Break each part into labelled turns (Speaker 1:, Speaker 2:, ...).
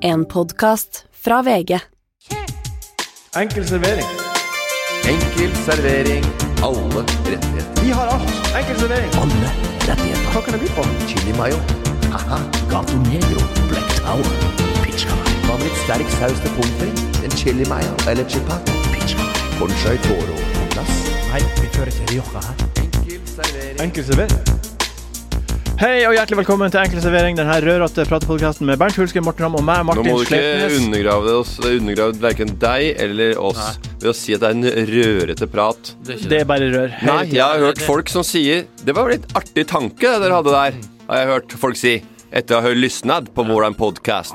Speaker 1: En podkast fra VG.
Speaker 2: Enkel servering.
Speaker 3: Enkel servering. Alle rettigheter.
Speaker 2: Vi har alt. Enkel servering.
Speaker 4: Alle rettigheter.
Speaker 2: Hva kan det bli på?
Speaker 3: Chili mayo. Aha.
Speaker 4: Gato Negro. Black Tower. Pizza.
Speaker 3: Hva med litt sterk saus til pommes frites? En chili mayo eller chipat?
Speaker 4: Pizza.
Speaker 3: Conchai toro på plass.
Speaker 4: Nei, vi fører ikke Rioja her.
Speaker 3: Enkel servering.
Speaker 2: Enkel servering. Hei og hjertelig velkommen til Enkel servering, denne rødrette pratepodkasten med Bernt Hulske, Morten Ramm og meg, Martin Nå
Speaker 5: må du ikke
Speaker 2: Sleipnes.
Speaker 5: undergrave oss, undergrave verken deg eller oss ved å si at det er en rørete prat.
Speaker 2: Det er bare rør.
Speaker 5: Nei, jeg har hørt folk som sier Det var litt artig tanke det dere hadde der, har jeg hørt folk si. Etter å ha lysnad på vår podkast.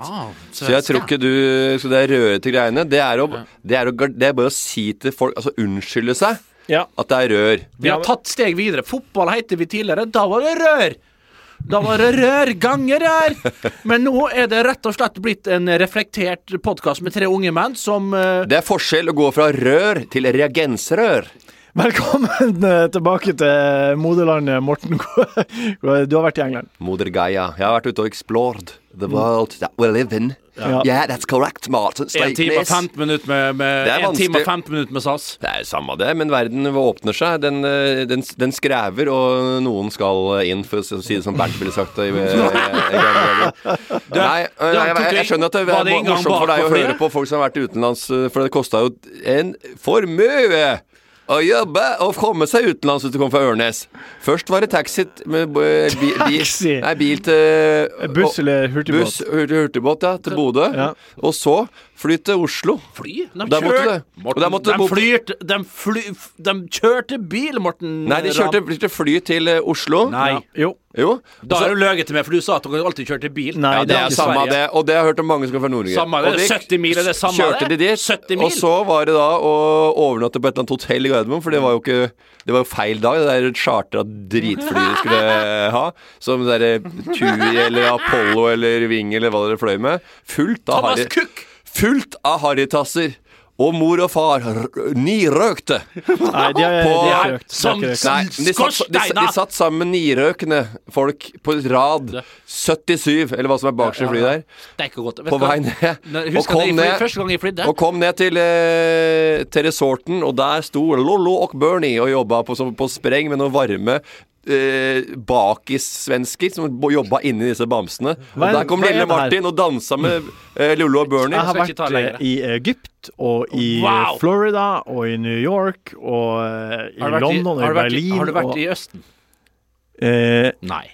Speaker 5: Så jeg tror ikke du Så det er rørete greiene. Det er, å, det, er å, det er bare å si til folk Altså unnskylde seg
Speaker 2: Ja.
Speaker 5: at det er rør.
Speaker 6: Vi har tatt steg videre. Fotball heter vi tidligere. Da var det rør. Da var det rør ganger her! Men nå er det rett og slett blitt en reflektert podkast med tre unge menn som uh...
Speaker 5: Det er forskjell å gå fra rør til reagensrør.
Speaker 2: Velkommen eh, tilbake til moderlandet, Morten. Du har vært i England.
Speaker 5: Moder Gaia. Jeg har vært ute og explored the world that we live in.
Speaker 2: Ja.
Speaker 5: Yeah, that's correct, Martin
Speaker 6: En time og
Speaker 5: Sleipnes.
Speaker 6: 15 minutter med, med,
Speaker 5: er
Speaker 6: en time og 15 minutter med SAS.
Speaker 5: Det er samme det, men verden åpner seg. Den, eh, den, den skrever, og noen skal inn, for å si det som Bernt ville sagt i, i, i. Nei, eh, jeg, jeg, jeg skjønner at det er morsomt for deg å høre på folk som har vært utenlands, eh, for det kosta jo en formue å jobbe og komme seg utenlands hvis du kom fra Ørnes. Først var det taxi med bi, bi, Nei, bil til
Speaker 2: Buss eller hurtigbåt?
Speaker 5: Buss, hur- hurtigbåt, ja, til Bodø.
Speaker 2: Ja.
Speaker 5: Og så fly til Oslo.
Speaker 6: Fly? De,
Speaker 5: Der måtte
Speaker 6: kjør-
Speaker 5: det. Og
Speaker 6: Morten,
Speaker 5: der måtte
Speaker 6: de, flyrte, de, fly, de kjørte bil, Morten.
Speaker 5: Nei, de kjørte, kjørte fly til eh, Oslo.
Speaker 6: Nei.
Speaker 2: Ja. Jo.
Speaker 5: Jo.
Speaker 6: Da har du løyet til meg, for du sa at dere alltid kjørte bil.
Speaker 2: Nei,
Speaker 5: Ja, det er samme
Speaker 6: Sverige.
Speaker 5: det, og det har jeg hørt om mange som kommer fra Nord-Norge.
Speaker 6: Samme det,
Speaker 5: Og de
Speaker 6: 70 mil, er det samme
Speaker 5: Kjørte
Speaker 6: det?
Speaker 5: de dit,
Speaker 6: 70 mil?
Speaker 5: og så var det da å overnatte på et eller annet hotell i Gardermoen, for det var jo ikke Det var jo feil dag, det der chartra dritflyet de skulle ha. Som det derre Tui eller Apollo eller Ving eller hva dere fløy med. Fullt av
Speaker 6: Thomas
Speaker 5: harry-
Speaker 6: Cook!
Speaker 5: Fullt av harrytasser. Og mor og far nirøkte.
Speaker 2: Nei, de har,
Speaker 6: ikke
Speaker 2: røkt. De har
Speaker 6: som-
Speaker 2: ikke røkt.
Speaker 5: Nei, de satt, de,
Speaker 6: Skorsteiner!
Speaker 5: de satt sammen med nirøkende folk på rad. 77, eller hva som er bakerste fly flyet der.
Speaker 6: Det er ikke godt.
Speaker 5: På vei ned. Og kom ned. Og kom til, eh, til resorten, og der sto Lollo og Bernie og jobba på, på spreng med noe varme eh, bakissvensker som jobba inni disse bamsene. Og
Speaker 2: Hva er-
Speaker 5: der kom lille? Martin og dansa med eh, Lollo og Bernie.
Speaker 2: Jeg har vært eh, i Egypt og i
Speaker 6: Wow!
Speaker 2: Florida og i New York og eh, i London og i
Speaker 6: i-
Speaker 2: Berlin.
Speaker 6: Har du vært i Østen?
Speaker 2: eh,
Speaker 6: Nei.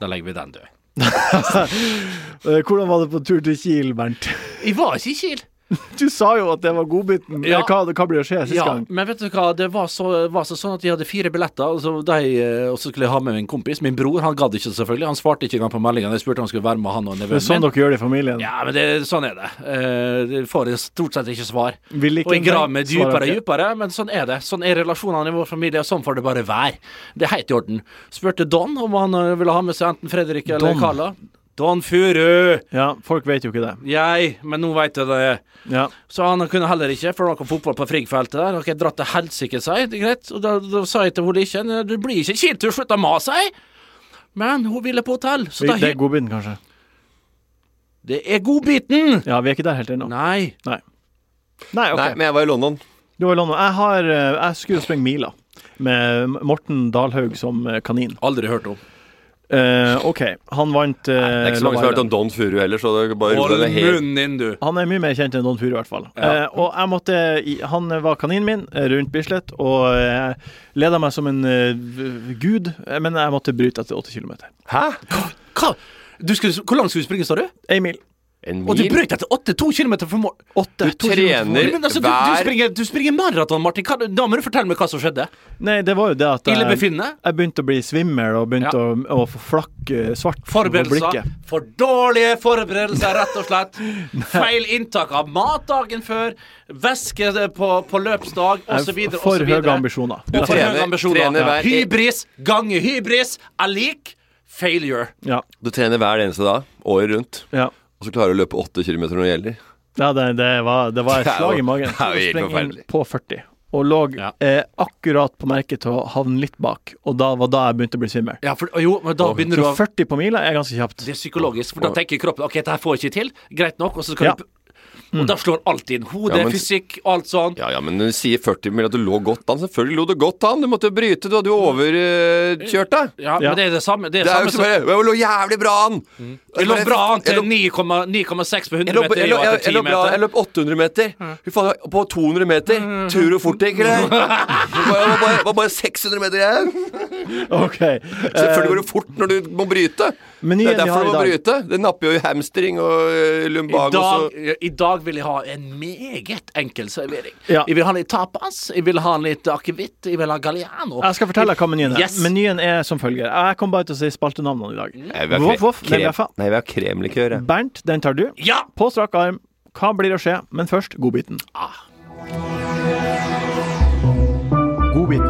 Speaker 6: Da legger vi den død.
Speaker 2: eh, hvordan var det på tur til Kiel, Bernt?
Speaker 6: Jeg var ikke i Kiel.
Speaker 2: Du sa jo at det var godbiten.
Speaker 6: Ja.
Speaker 2: Hva, hva blir å skje sist
Speaker 6: Ja,
Speaker 2: gang?
Speaker 6: men vet du hva, det var så, var så sånn at jeg hadde fire billetter, og så, de, eh, og så skulle jeg ha med min kompis. Min bror, han gadd ikke selvfølgelig. Han svarte ikke engang på meldingene. Jeg spurte om han skulle være med han og
Speaker 2: Det
Speaker 6: nevøen
Speaker 2: er sånn
Speaker 6: min.
Speaker 2: dere gjør det i familien.
Speaker 6: Ja, men det, sånn er det. Uh, det får stort sett ikke svar. Og jeg graver meg
Speaker 2: svarer
Speaker 6: dypere og dypere, men sånn er det. Sånn er relasjonene i vår familie, og sånn får det bare være. Det er helt i orden. Spurte Don om han eh, ville ha med seg enten Fredrik eller
Speaker 2: Don?
Speaker 6: Carla. Don Furu!
Speaker 2: Ja, folk vet jo ikke det.
Speaker 6: Jeg, men nå veit jeg det.
Speaker 2: Ja.
Speaker 6: Så han kunne heller ikke, for det var noe fotball på Frigg-feltet der. Ok, dratt til helsike, sa jeg. Det er greit. Og da, da sa jeg til henne ikke Du blir ikke kilt slutt å mase, jeg! Men hun ville på hotell, så da
Speaker 2: Det er godbiten, kanskje.
Speaker 6: Det er godbiten!
Speaker 2: Ja, vi er ikke der helt ennå.
Speaker 6: Nei.
Speaker 2: Nei. Nei, ok.
Speaker 5: Nei, men jeg var i London.
Speaker 2: Du var i London. Jeg, har, eh, jeg skulle sprenge mila med Morten Dalhaug som eh, kanin.
Speaker 6: Aldri hørt om.
Speaker 2: Eh, OK, han vant uh,
Speaker 5: Det er ikke så mange som har hørt om Don Furu heller, så det er bare
Speaker 6: Hold
Speaker 5: det
Speaker 6: munnen din, du.
Speaker 2: Han er mye mer kjent enn Don Furu, i hvert fall. Eh, og jeg måtte, Han var kaninen min eh, rundt Bislett, og jeg leda meg som en eh, gud, eh, men jeg måtte bryte etter åtte kilometer.
Speaker 5: Hæ?
Speaker 6: Hva? Du skulle, hvor langt skulle du springe, sa du?
Speaker 2: Ei mil.
Speaker 5: En
Speaker 6: Og du brøyt etter åtte, to kilometer for mål.
Speaker 2: Åtte.
Speaker 5: Du trener
Speaker 6: Men altså, du, du
Speaker 5: hver
Speaker 6: springer, du springer maraton, Martin. Hva, da må du fortelle meg hva som skjedde.
Speaker 2: Nei, det var jo det at jeg, jeg begynte å bli svimmel og begynte
Speaker 6: Ja.
Speaker 2: å, å få flakk eh, svart
Speaker 6: Forberedelser.
Speaker 2: blikket.
Speaker 6: For dårlige forberedelser, rett og slett. Feil inntak av mat dagen før. Væske på, på løpsdag, osv.
Speaker 2: For høye ambisjoner.
Speaker 6: Du
Speaker 5: trener-
Speaker 6: ambisjoner.
Speaker 5: trener hver-
Speaker 6: Hybris ganger hybris er lik failure.
Speaker 2: Ja.
Speaker 5: Du trener hver eneste dag, året rundt,
Speaker 2: ja.
Speaker 5: Og så klarer du å løpe åtte kilometer når det gjelder.
Speaker 2: Ja, det, det, var, det var et slag i magen.
Speaker 5: det er jo helt
Speaker 2: Spreng inn
Speaker 5: forferdelig.
Speaker 2: på 40. og lå
Speaker 6: Ja.
Speaker 2: eh, akkurat på merket til å havne litt bak. Og da var da jeg begynte å bli svimmel.
Speaker 6: Ja, for, jo, men da begynner du å
Speaker 2: 40 på mila er ganske kjapt.
Speaker 6: Det er psykologisk, for da tenker kroppen Ok, dette får jeg ikke til. Greit nok. Og så skal
Speaker 2: Ja.
Speaker 6: du Og da slår alt inn. Hode,
Speaker 5: Ja, men-
Speaker 6: fysikk, alt sånn.
Speaker 5: Ja, ja, men når du sier 40 mil at du lå godt an. Selvfølgelig lå du godt an. Du måtte jo bryte. Du hadde jo overkjørt deg.
Speaker 6: Ja,
Speaker 2: Ja.
Speaker 6: men det er det samme. Det er
Speaker 5: Det er jo ikke bare Jeg lå jævlig bra an!
Speaker 6: Jeg lå bra an til 9,6 9,6 på 100 meter.
Speaker 5: jeg, jeg,
Speaker 6: etter 10
Speaker 5: jeg, bra, jeg løp 800 meter. Fy faen, på 200 meter Tur og fort det gikk, eller? Det bare, var bare 600 meter igjen.
Speaker 2: OK.
Speaker 5: Selvfølgelig går det fort når du må bryte. Det er derfor
Speaker 2: har
Speaker 5: du må bryte. Det napper jo i hamstring og lumbago.
Speaker 6: I dag,
Speaker 5: og
Speaker 6: I dag vil jeg ha en meget enkel servering.
Speaker 2: Ja.
Speaker 6: Jeg vil ha litt tapas, jeg vil ha litt akevitt, jeg vil ha galliano.
Speaker 2: Jeg skal fortelle deg hva menyen er.
Speaker 6: Yes.
Speaker 2: Menyen er som følger. Jeg kommer bare til å si spaltenavnene i dag.
Speaker 5: Nei, vi har
Speaker 2: Voff,
Speaker 5: krem-
Speaker 2: den bjeffa.
Speaker 5: Nei, vi har kremlikør.
Speaker 2: Bernt, den tar du.
Speaker 6: Ja!
Speaker 2: På strak arm. Hva blir å skje? Men først godbiten. Ah. Godbiten.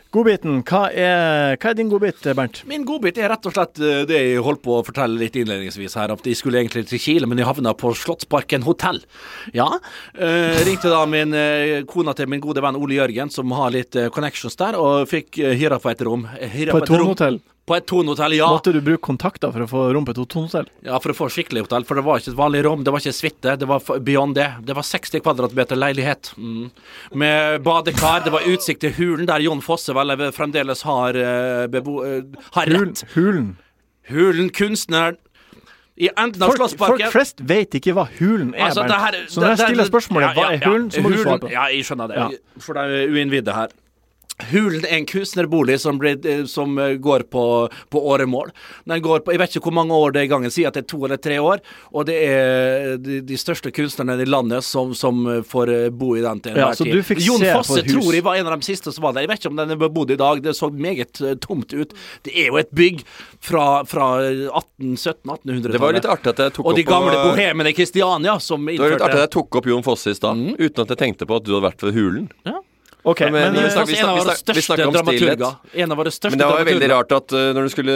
Speaker 2: Godbiten. Hva er, hva er din godbit, Bernt?
Speaker 6: Min godbit er rett og slett eh, det jeg holdt på å fortelle litt innledningsvis her. At jeg skulle egentlig til Chile, men jeg havna på Slottsparken hotell. Ja. Eh, ringte da min eh, kona til min gode venn Ole Jørgen, som har litt eh, connections der, og fikk eh, hyra på et rom. Eh, hyra
Speaker 2: På et tonehotell?
Speaker 6: På et tonehotell, ja.
Speaker 2: Måtte du bruke kontakter for å få rom på et tonehotell?
Speaker 6: Ja, for å få skikkelig hotell. For det var ikke et vanlig rom, det var ikke suite, det var beyond det. Det var 60 kvadratmeter leilighet. Mm. Med badekar, det var utsikt til hulen der Jon Fosse vel fremdeles har, eh, bebo eh, har rett.
Speaker 2: Hulen.
Speaker 6: Hulen, kunstneren I enden av
Speaker 2: Folk, folk flest vet ikke hva hulen er,
Speaker 6: Altså, det her-.
Speaker 2: Så når jeg stiller spørsmålet
Speaker 6: ja,
Speaker 2: hva
Speaker 6: ja,
Speaker 2: er hulen, så må du svare
Speaker 6: Hulen-
Speaker 2: på.
Speaker 6: Ja, jeg skjønner det.
Speaker 2: Ja.
Speaker 6: For det er uinnvidde her. Hulen er en kunstnerbolig som, ble, eh, som eh, går på, på åremål. Den går på, jeg vet ikke hvor mange år det er i gangen, sier at det er to eller tre år. Og det er de, de største kunstnerne i landet som, som eh, får eh, bo i den til
Speaker 2: Ja,
Speaker 6: enhver
Speaker 2: så
Speaker 6: tid.
Speaker 2: du fikk
Speaker 6: Jon Fosse tror jeg var en av de siste som var der. Jeg vet ikke om den er bebodd i dag, det så meget eh, tomt ut. Det er jo et bygg fra, fra 1817-1800-tallet.
Speaker 5: Det var litt artig at jeg tok opp
Speaker 6: Og de gamle
Speaker 5: på-
Speaker 6: bohemene i Kristiania som
Speaker 5: Det var litt artig at jeg tok opp Jon Fosse i stad,
Speaker 6: Mm.
Speaker 5: uten at jeg tenkte på at du hadde vært ved Hulen.
Speaker 2: Ok,
Speaker 5: Men-
Speaker 2: men,
Speaker 5: vi
Speaker 2: eh,
Speaker 5: snakker- vi
Speaker 6: en av våre
Speaker 5: vi snakker om stillhet.
Speaker 6: En av våre største
Speaker 5: Men det var veldig rart at uh, når du skulle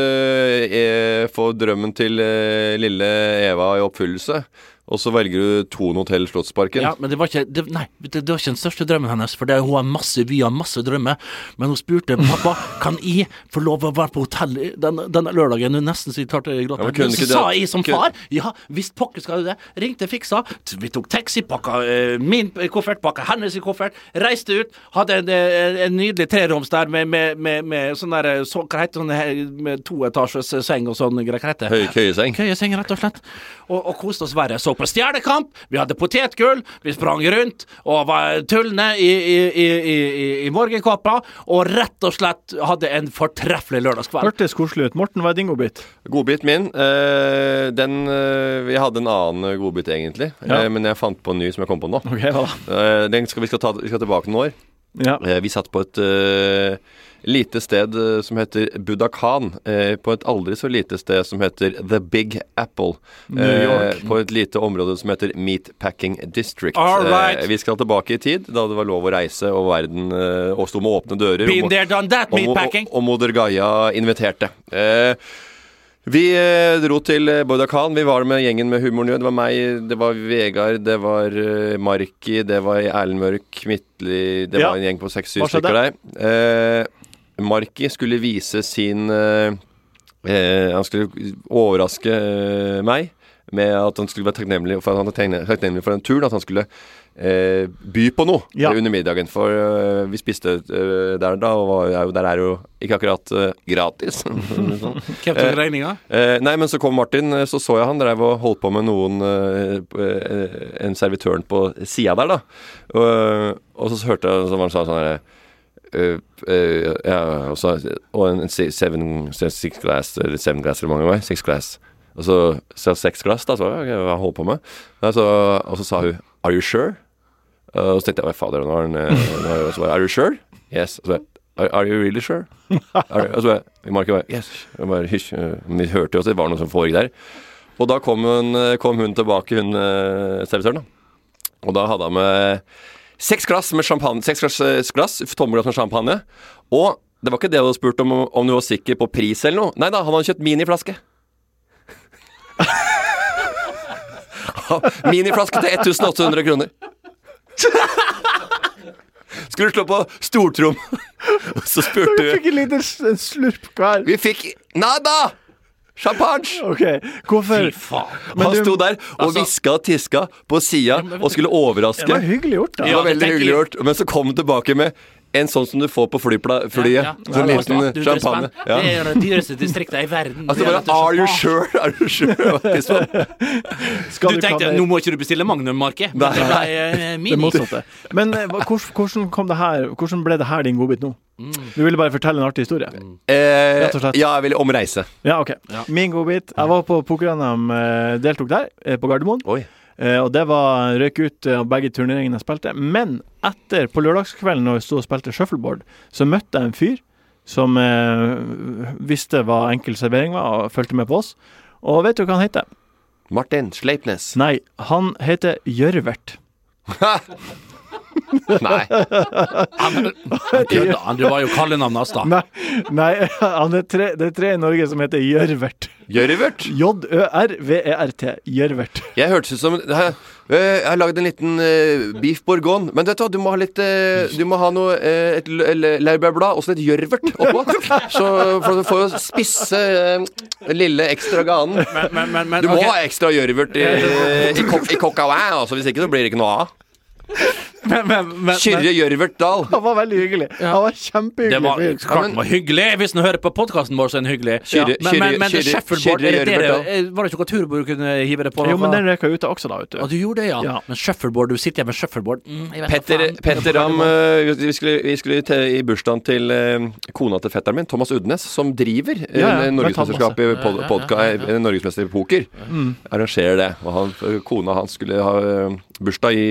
Speaker 5: uh, få drømmen til uh, lille Eva i oppfyllelse, og så velger du Thon hotell Slottsparken.
Speaker 6: Ja, men det var ikke det, Nei, det, det var ikke den største drømmen hennes. For det, hun har masse har masse drømmer. Men hun spurte pappa Kan jeg få lov å være på hotell denne, denne lørdagen. Hun nesten så klarte å gråte.
Speaker 5: Ja,
Speaker 6: så sa jeg som far Ja, visst pokker skal du det. Ringte, fiksa. Vi tok taxi, pakka eh, min koffert, pakka hennes koffert. Reiste ut. Hadde en, eh, en nydelig treroms der med, med, med, med sånn der så, Hva heter sånn med toetasjes seng og sånn greier. Hva heter det?
Speaker 5: Høy køyeseng.
Speaker 6: Køyeseng, rett og slett. Og, og koste oss verre. Så på Stjernekamp, vi hadde potetgull, vi sprang rundt og var tullende i, i, i, i, i morgenkåpa, og rett og slett hadde en fortreffelig lørdagskveld.
Speaker 2: hørtes koselig ut. Morten, hva er din godbit?
Speaker 5: Godbit min eh, Den eh, Jeg hadde en annen godbit, egentlig,
Speaker 2: Ja.
Speaker 5: eh, men jeg fant på en ny som jeg kom på nå. Okay, den skal, vi, skal ta, vi skal tilbake noen år.
Speaker 2: Ja.
Speaker 5: Vi satt på et lite sted eh, som heter Budakan. eh, på et aldri så lite sted som heter The Big Apple.
Speaker 2: New York.
Speaker 5: på et lite område som heter Meatpacking District.
Speaker 6: All right.
Speaker 5: Eh, vi skal tilbake i tid, da det var lov å reise og verden eh, og sto med åpne dører.
Speaker 6: Been there, done that,
Speaker 5: og, og,
Speaker 6: meatpacking.
Speaker 5: og Moder Gaia inviterte. Eh, vi eh, dro til eh, Budakan. Vi var med gjengen med humoren. jo. Det var meg, det var Vegard, det var eh, Marki, det var Erlend Mørk, Midtli Det
Speaker 2: Ja.
Speaker 5: var en gjeng på seks-syv stykker der. Eh, Marki skulle vise sin eh, eh, Han skulle overraske eh, meg med at han skulle være takknemlig for, at han takknemlig- for den turen. At han skulle eh, by på noe
Speaker 2: Ja.
Speaker 5: under middagen. For eh, vi spiste eh, der da, og er jo- der er jo ikke akkurat eh, gratis. sånn.
Speaker 6: Hvem regninga?
Speaker 5: Eh, nei, men så kom Martin, eh, så så jeg han dreiv og holdt på med noen eh, eh, En servitøren på sida der, da. Og, og så hørte jeg så han sa sånn herre eh, eh, ja, og, så, og en, en se- seven, six glass, eller seven glass, eller mange var? Six glass. Og så, seks glass, da, så jeg, hva holder på med. Så, og så sa hun 'Are you sure?' Eh, og så tenkte jeg fader, nå eh, nå er- og så bare, 'Are you sure?' Yes. Og så Are, are you really sure? Are, og så bare, Mark bare Yes. Og bare, hysj. eh, vi hørte jo at det var noe som foregikk der. Og da kom hun, eh, kom hun tilbake, hun eh, servitøren, da. Og da hadde han med seks glass med champagne. Seks glass, eh, glass tommelglass med champagne. Og det var ikke det du hadde spurt om, om du var sikker på pris eller noe. Nei da, han hadde kjøpt miniflaske. Miniflaske til 1800 kroner. Skulle slå på stortrom, så spurte
Speaker 2: Vi fikk en liten slurp hver.
Speaker 5: Vi fikk nada! Champagne!
Speaker 2: Okay. hvorfor
Speaker 6: Fy faen.
Speaker 2: Men
Speaker 5: Han
Speaker 2: du-
Speaker 5: sto der og
Speaker 6: altså-
Speaker 5: hviska og tiska på sida og skulle overraske.
Speaker 2: Det var hyggelig gjort, da.
Speaker 5: Det var veldig hyggelig gjort. Men så kom han tilbake med en sånn som du får på flypla, flyet.
Speaker 6: Ja, ja.
Speaker 5: Sånn liten champagne.
Speaker 6: Det
Speaker 5: Ja.
Speaker 6: er det dyreste distriktet i verden.
Speaker 5: Altså bare Are you sure? Are you sure? Det sånn.
Speaker 6: Du tenkte nå må ikke du bestille Magnum, Marke. Men det ble mini.
Speaker 2: Det motsatte. Men eh, hvordan, kom det her, hvordan ble det her din godbit nå?
Speaker 6: Mm.
Speaker 2: Du ville bare fortelle en artig historie?
Speaker 5: Eh,
Speaker 2: Rett og slett.
Speaker 5: ja, jeg ville om reise.
Speaker 2: Ja, ok. Min godbit Jeg var på poker-NM, eh, deltok der, eh, på Gardermoen.
Speaker 5: Oi.
Speaker 2: Eh, og det var røyk ut eh, av begge turneringene jeg spilte. Men etter, på lørdagskvelden når jeg sto og spilte shuffleboard, så møtte jeg en fyr som eh, visste hva enkel servering var, og fulgte med på oss. Og vet du hva han heter?
Speaker 5: Martin Sleipnes.
Speaker 2: Nei, han heter Gjørvert.
Speaker 5: Nei.
Speaker 6: Han, han, Du var jo kallenavn hans, da.
Speaker 2: Nei, nei han er tre, det er tre i Norge som heter Gjørvert.
Speaker 5: Gjørvert.
Speaker 2: J-ø-r-v-e-r-t. Gjørvert.
Speaker 5: Jeg hørtes ut som det her- eh, Jeg har lagd en liten uh, beef bourgogne. Men vet du hva, du må ha litt uh, Du må ha noe uh, Et laurbærblad og så litt gjørvert oppå. Så for å få spisse uh, lille ekstra ganen.
Speaker 6: Men, men, men, men
Speaker 5: Du må
Speaker 6: okay.
Speaker 5: ha ekstra gjørvert i, i, i, i kokka, altså. Hvis ikke så blir det ikke noe av.
Speaker 6: men, men, men,
Speaker 5: Kyrre Gjørvert Dahl.
Speaker 2: Han var veldig hyggelig. Han var
Speaker 6: Det var klart den var hyggelig. Hvis han hører på podkasten vår, så er han hyggelig.
Speaker 5: Kyrre-
Speaker 6: men, men, men det
Speaker 5: Kyrre-
Speaker 6: shuffleboard
Speaker 5: Kyrre
Speaker 6: Var det ikke noe turbord du kunne hive det på?
Speaker 2: Jo, men den røyka ute også, da, vet
Speaker 6: du.
Speaker 2: du.
Speaker 6: du gjorde det, ja.
Speaker 2: Ja.
Speaker 6: Men shuffleboard, du sitter hjemme med shuffleboard mm,
Speaker 5: Petter. Petter Ramm eh, Vi skulle, vi skulle til, i bursdagen til eh, kona til fetteren min, Thomas Udnes, som driver eh,
Speaker 2: Ja, ja,
Speaker 5: Norgesmesterskap i pod,
Speaker 6: ja, ja,
Speaker 5: podka,
Speaker 6: ja, ja.
Speaker 5: Norgesmester i poker.
Speaker 2: Mm.
Speaker 5: Arrangerer det. Og han, kona hans skulle ha bursdag i,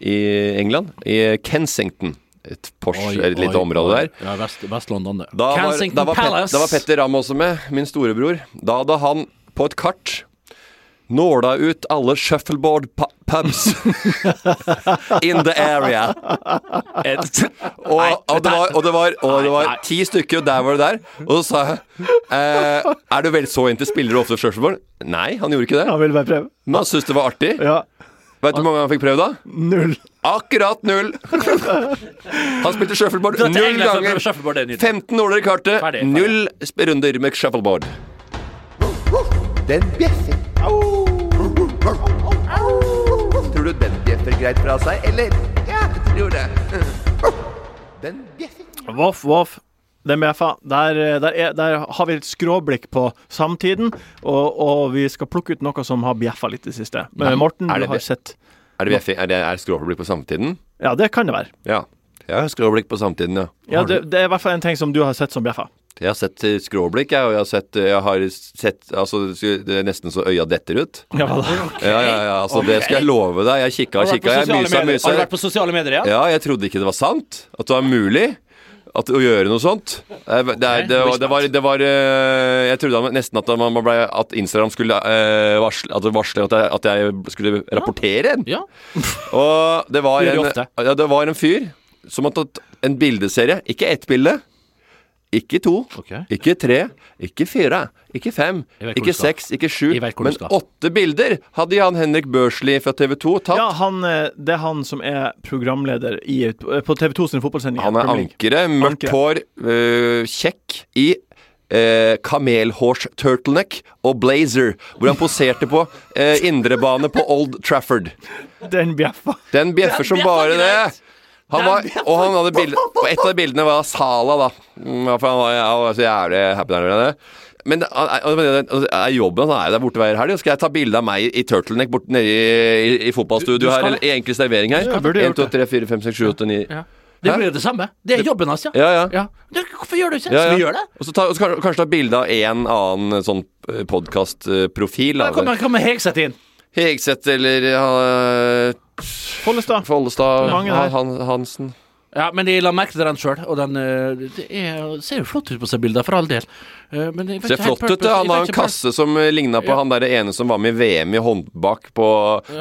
Speaker 5: i England, i Kensington. Et Porsche,
Speaker 6: Oi,
Speaker 5: et lite
Speaker 6: oi,
Speaker 5: område der.
Speaker 6: Ja, Vest- Vest-London, det.
Speaker 5: Da var, da, var Pet, da var Petter Ramm også med, min storebror. Da hadde han på et kart nåla ut alle shuffleboard pu- pubs in the area.
Speaker 6: Et-
Speaker 5: Og, og, det var, og, det var, og det var ti stykker, og der var det der. Og så sa jeg eh, Er du vel så into spillere ofte shuffleboard? Nei, han gjorde ikke det.
Speaker 2: Han ville bare prøve.
Speaker 5: Men han syntes det var artig.
Speaker 2: Ja.
Speaker 5: Vet du hvor mange han fikk prøvd, da?
Speaker 2: Null.
Speaker 5: Akkurat null! Han spilte shuffleboard null ganger.
Speaker 6: shuffleboard, det er nydelig.
Speaker 5: 15 nåler i kartet,
Speaker 6: Ferdig, ferdig.
Speaker 5: null runder med shuffleboard.
Speaker 3: Den bjeffer. Tror du den bjeffer greit fra seg, eller? Ja, jeg tror det. Den bjeffer.
Speaker 2: Voff, voff. Den BFA. Der, eh, der, er, der har vi et skråblikk på samtiden, og, og vi skal plukke ut noe som har bjeffa litt i det siste. Men Morten,
Speaker 5: Er
Speaker 2: du har sett
Speaker 5: Er det, VF er det er skråblikk på samtiden?
Speaker 2: Ja, det kan det være.
Speaker 5: Ja. Jeg har skråblikk på samtiden, ja.
Speaker 2: Ja, det, det er i hvert fall en ting som du har sett som bjeffa.
Speaker 5: Jeg har sett eh, skråblikk, jeg, og jeg har sett, jeg har sett Altså, det er nesten så øya detter ut.
Speaker 2: Ja, okay.
Speaker 5: Ja, ja, ja, altså, det skal jeg love deg. Jeg kikka og kikka, jeg mysa og?
Speaker 6: Har du vært på sosiale medier, ja?
Speaker 5: Ja, jeg trodde ikke det var sant. At det var mulig. At, å gjøre noe sånt. Det, er- det, er- det, var, det, var, det var eh, Jeg trodde nesten at, man ble, at Instagram skulle uh, varsle, at, varsle at, jeg, at jeg skulle rapportere en.
Speaker 6: Ja.
Speaker 5: Og det var,
Speaker 6: Det
Speaker 5: en, ja, det var en fyr som hadde tatt en bildeserie. Ikke ett bilde. Ikke to,
Speaker 6: okay.
Speaker 5: ikke tre, ikke fire, ikke fem, ikke seks, ikke sju, men åtte bilder hadde Jan Henrik Børsli fra TV 2 tatt.
Speaker 2: Ja, han, eh, det er han som er programleder i, på TV 2 sine fotballsendinger.
Speaker 5: Han er ankeret, mørkt hår, øh, kjekk i eh, kamelhårs-turtleneck og blazer, hvor han poserte på eh, indrebane på Old Trafford.
Speaker 2: Den bjeffa.
Speaker 5: Den bjeffer som bare det. Han var, og han hadde bilde, og et av de bildene var Sala, da. Mm, For han var, han var så jævlig happy der nede. Men det er, jobben Han er jo der borte hver helg. Skal jeg ta bilde av meg i turtleneck borte nede i, i, i fotballstudio her, eller i enkel servering her?
Speaker 2: Ja,
Speaker 5: 1, 2, 3, 4, 5, 6, 7, 8, 9
Speaker 6: Ja. Det
Speaker 5: blir
Speaker 6: blir det samme. Det er jobben hans, ja.
Speaker 5: Ja, ja.
Speaker 6: ja. Du, Hvorfor gjør du ikke?
Speaker 5: Ja,
Speaker 6: Så vi gjør det?
Speaker 5: Og så ta, og så kanskje ta bilde av en annen sånn podkastprofil.
Speaker 6: Hva med kommer Hegseth inn.
Speaker 5: Hegseth eller uh,
Speaker 2: Follestad.
Speaker 5: Follestad,
Speaker 2: Ja.
Speaker 5: han, Hansen.
Speaker 6: Ja, men jeg la merke til den sjøl, og den eh, det er, ser jo flott ut på seg bilder, for all del. Eh, Men jeg
Speaker 5: Ser flott ut. det. Han har en kasse som eh, ligna på
Speaker 6: Ja.
Speaker 5: han der ene som var med i VM i håndbak på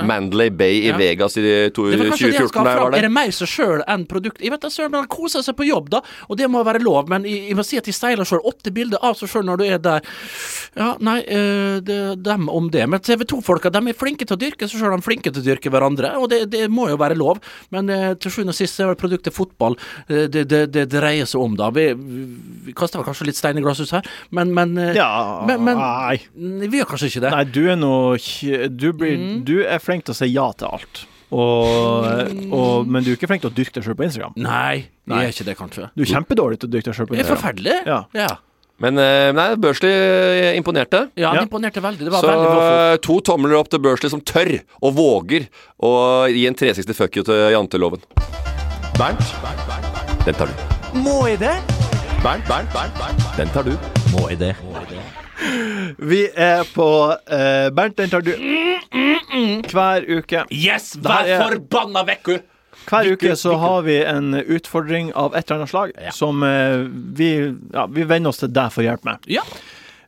Speaker 5: Mandalay Bay i
Speaker 6: Ja.
Speaker 5: Vegas i to,
Speaker 6: Det var kanskje det han
Speaker 5: 2014
Speaker 6: skal
Speaker 5: da jeg
Speaker 6: Er det mer seg sjøl enn produkt? Jeg vet da søren, men Han koser seg på jobb, da, og det må være lov. Men jeg, jeg må si at de steiler sjøl. Åtte bilder av seg sjøl når du er der. Ja, nei, det, dem om det. Men TV 2-folka de er flinke til å dyrke seg sjøl, de er flinke til å dyrke hverandre. Og det, det må jo være lov. Men til sjuende og sist er vel produktet fotball eh, det, det, det dreier seg om, da. Vi, vi kaster vel kanskje litt stein i glasshus her, men, men, eh,
Speaker 2: Ja,
Speaker 6: men, men
Speaker 2: nei.
Speaker 6: Vi gjør kanskje ikke det.
Speaker 2: Nei, du er nå du, blir,
Speaker 6: Mm.
Speaker 2: du er flink til å si ja til alt. Og, og, men du er ikke flink til å dyrke deg sjøl på Instagram.
Speaker 6: Nei,
Speaker 2: Nei.
Speaker 6: jeg er ikke det, kanskje.
Speaker 2: Du er kjempedårlig til å dyrke deg sjøl på Instagram.
Speaker 6: Det er forferdelig.
Speaker 2: Ja.
Speaker 6: ja.
Speaker 5: Men eh, nei, Børsli imponerte.
Speaker 6: Ja, han
Speaker 2: Ja.
Speaker 6: imponerte veldig. Det var
Speaker 5: Så
Speaker 6: veldig
Speaker 5: to tomler opp til Børsli som tør og våger å gi en 360 fuck you til janteloven. Bernt, den tar du.
Speaker 4: Må jeg det?
Speaker 5: Bernt, Bernt, Bernt, den tar du.
Speaker 4: Må jeg det?
Speaker 2: Vi er på eh, Bernt, den tar du hver uke.
Speaker 6: Yes! Vær
Speaker 2: er-
Speaker 6: forbanna hun!
Speaker 2: Hver uke så har vi en utfordring av et eller annet slag som eh, vi, ja, vi venner oss til deg for hjelp med.
Speaker 6: Ja.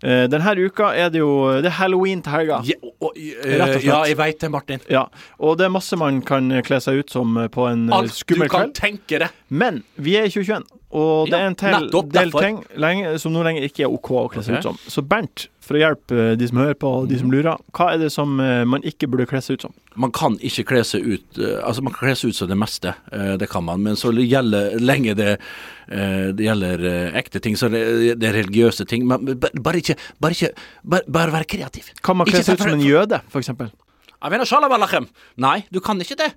Speaker 2: Eh, denne uka er det jo Det er halloween til helga.
Speaker 6: Ja, og, eh,
Speaker 2: og slett.
Speaker 6: ja jeg veit det, Martin.
Speaker 2: Ja, og det er masse man kan kle seg ut som eh, på en eh,
Speaker 6: Alt du
Speaker 2: skummel
Speaker 6: kan
Speaker 2: kveld.
Speaker 6: tenke det.
Speaker 2: Men vi er i 2021, og det
Speaker 6: Ja,
Speaker 2: er en tel, del ting lenge, som nå lenger ikke er OK å kle seg
Speaker 6: okay.
Speaker 2: ut som. Så Bernt, for å hjelpe eh, de som hører på, og de som lurer, hva er det som eh, man ikke burde kle seg ut som?
Speaker 6: Man kan ikke kle seg ut eh, Altså, man kan kle seg ut som det meste, det kan man. Men så gjelder lenge det Det gjelder ekte ting, så det, det er religiøse ting. Men bare ikke Bare ikke Bare, bare være kreativ.
Speaker 2: Kan man kle seg ut som en jøde,
Speaker 6: alachem. Nei, du kan ikke det.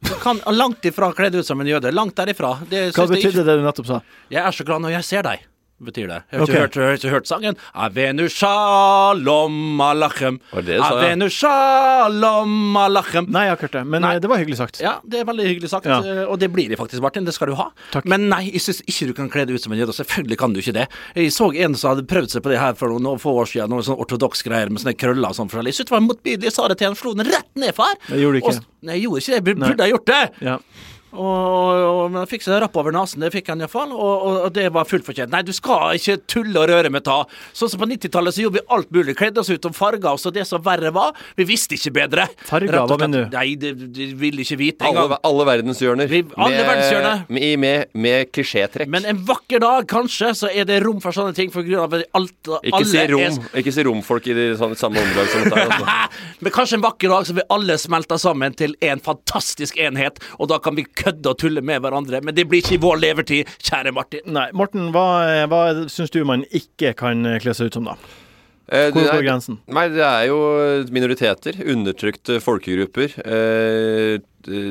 Speaker 6: Du kan langt ifra kle deg ut som en jøde. Langt derifra. Det
Speaker 2: Hva
Speaker 6: synes det,
Speaker 2: betydde det du nettopp sa?
Speaker 6: Jeg er så glad når jeg ser deg, betyr det. Jeg har
Speaker 2: ikke,
Speaker 6: ikke, hørt, jeg har ikke hørt sangen. Avenu shalom alachem. Avenu shalom alachem.
Speaker 2: Nei, jeg har ikke hørt det, men
Speaker 6: Nei.
Speaker 2: eh, det var hyggelig sagt.
Speaker 6: Ja, det er veldig hyggelig sagt,
Speaker 2: Ja.
Speaker 6: eh, og det blir det faktisk, Martin. Det skal du ha.
Speaker 2: Takk.
Speaker 6: Men nei, jeg syns ikke du kan kle deg ut som en jøde. Selvfølgelig kan du ikke det. Jeg så en som hadde prøvd seg på det her for noen få år siden, noen sånn ortodoks greier med sånne krøller og sånn forskjellig. Jeg syntes det var motbydelig. Jeg sa det til han, slo den rett ned, far.
Speaker 2: Det gjorde du ikke.
Speaker 6: Og, nei, jeg gjorde ikke det. Jeg
Speaker 2: Nei.
Speaker 6: burde ha gjort det.
Speaker 2: Ja.
Speaker 6: Og, og, men han fikk seg rapp over nesen, det fikk han iallfall, og, og, og det var fullt fortjent. Nei, du skal ikke tulle og røre med ta. Sånn som på 90-tallet så gjorde vi alt mulig. Kledde oss ut om farger, og så det som verre var, vi visste ikke bedre.
Speaker 2: Farger, hva mener du?
Speaker 6: Nei, det, de ville ikke vite
Speaker 5: Alle,
Speaker 6: engang.
Speaker 5: alle verdenshjørner.
Speaker 6: Vi- alle verdenshjørner.
Speaker 5: Med, med, med klisjétrekk.
Speaker 6: Men en vakker dag, kanskje, så er det rom for sånne ting, for grunn av alt,
Speaker 5: Ikke
Speaker 6: alle
Speaker 5: si rom
Speaker 6: er
Speaker 5: Ikke si romfolk i de sånne, samme åndedrag som dette. Altså.
Speaker 6: Men kanskje en vakker dag så vil alle smelte sammen til en fantastisk enhet, og da kan vi kødde og tulle med hverandre. Men det blir ikke i vår levertid, kjære Martin.
Speaker 2: Nei, Morten, hva, hva syns du man ikke kan kle seg ut som, da?
Speaker 5: Eh,
Speaker 2: Hvor går grensen?
Speaker 5: Nei, det er jo minoriteter, undertrykte folkegrupper, eh,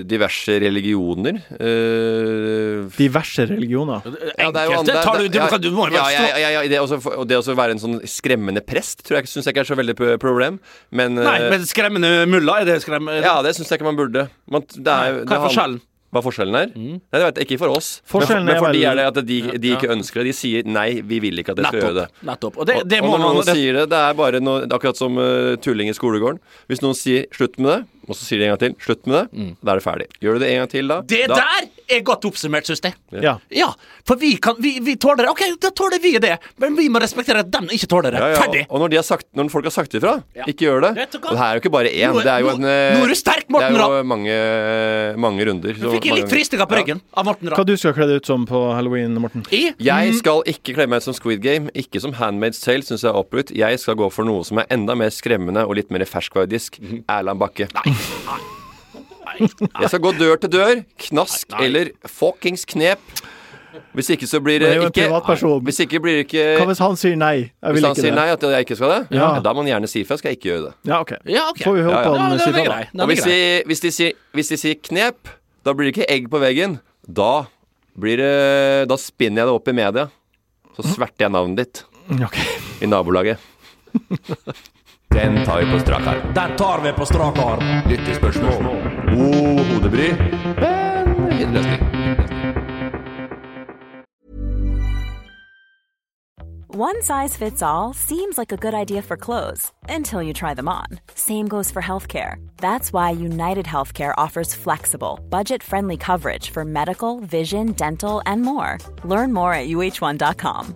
Speaker 5: diverse religioner eh,
Speaker 2: Diverse religioner.
Speaker 5: ja, det er jo
Speaker 6: Enkelte
Speaker 5: andre-
Speaker 6: tar du,
Speaker 5: det-
Speaker 6: du,
Speaker 5: ja,
Speaker 6: du må jo
Speaker 5: ja,
Speaker 6: være
Speaker 5: ja, ja, ja, det, også, og det også være en sånn skremmende prest tror jeg syns jeg ikke er så veldig problem. Men,
Speaker 6: Nei,
Speaker 5: eh,
Speaker 6: men skremmende mulla, er det skremmende?
Speaker 5: ja, det syns jeg ikke man burde. Man, det er,
Speaker 6: hva er forskjellen?
Speaker 5: Hva forskjellen er? Nei, det vet jeg ikke for oss. Men,
Speaker 2: for,
Speaker 5: men for de er det at de, de ikke ønsker det. De sier nei, vi vil ikke at dere skal gjøre det.
Speaker 6: Nettopp. Og det,
Speaker 5: Og-
Speaker 6: det
Speaker 5: og
Speaker 6: må
Speaker 5: når
Speaker 6: man
Speaker 5: noen sier det, det er bare noe, akkurat som uh, tulling i skolegården. Hvis noen sier 'slutt med det', og så sier de en gang til 'slutt med det', da er det ferdig. Gjør du det en gang til da
Speaker 6: Det
Speaker 5: da,
Speaker 6: der er godt oppsummert, syns jeg.
Speaker 2: Ja.
Speaker 6: Ja, for vi, kan, vi, vi tåler det. Ok, da tåler vi det, men vi må respektere at den ikke tåler det.
Speaker 5: Ja, ja.
Speaker 6: Ferdig.
Speaker 5: Og når, de har sagt, når folk har sagt ifra,
Speaker 6: Ja.
Speaker 5: ikke gjør det. Og det her er jo ikke bare én,
Speaker 6: Nå
Speaker 5: det er jo en eh,
Speaker 6: nå er du sterk, Morten
Speaker 5: Det er jo mange, mange runder.
Speaker 6: Du fikk litt frysninger på ryggen av Morten
Speaker 2: Hva du skal kle deg ut som på halloween, Morten?
Speaker 6: I
Speaker 5: Jeg skal ikke kle meg ut som Squid Game, ikke som Handmaid's Tale, syns jeg er oppbrutt. Jeg skal gå for noe som er enda mer skremmende og litt mer ferskvaredisk.
Speaker 6: Mhm.
Speaker 5: Erland Bakke. Jeg skal gå dør til dør, knask eller fuckings knep. Hvis ikke så blir
Speaker 2: det
Speaker 5: ikke. Hvis ikke blir det ikke
Speaker 2: Hva hvis han sier nei? Jeg
Speaker 5: Hvis han
Speaker 2: ikke
Speaker 5: sier
Speaker 2: det.
Speaker 5: nei, at jeg ikke skal det,
Speaker 2: Ja.
Speaker 5: da må han gjerne si ifra. Skal jeg ikke gjøre det.
Speaker 2: Ja, OK.
Speaker 6: Ja, okay.
Speaker 2: Får vi håpe
Speaker 5: Ja, ja.
Speaker 2: han
Speaker 6: Ja,
Speaker 2: sier
Speaker 6: er
Speaker 2: fra, da.
Speaker 5: Og hvis de, hvis, de sier, hvis de sier knep, da blir det ikke egg på veggen. Da blir det Da spinner jeg det opp i media. Så sverter jeg navnet ditt
Speaker 2: okay.
Speaker 5: i nabolaget. Den tar vi på strak arm.
Speaker 4: Den tar vi på strak arm.
Speaker 5: Lyttespørsmål. God hodebry, men fin løsning.
Speaker 7: One size fits all seems like a good idea for clothes until you try them on. Same goes for healthcare. That's why United Healthcare offers flexible, budget friendly coverage for medical, vision, dental, and more. Learn more at uh1.com.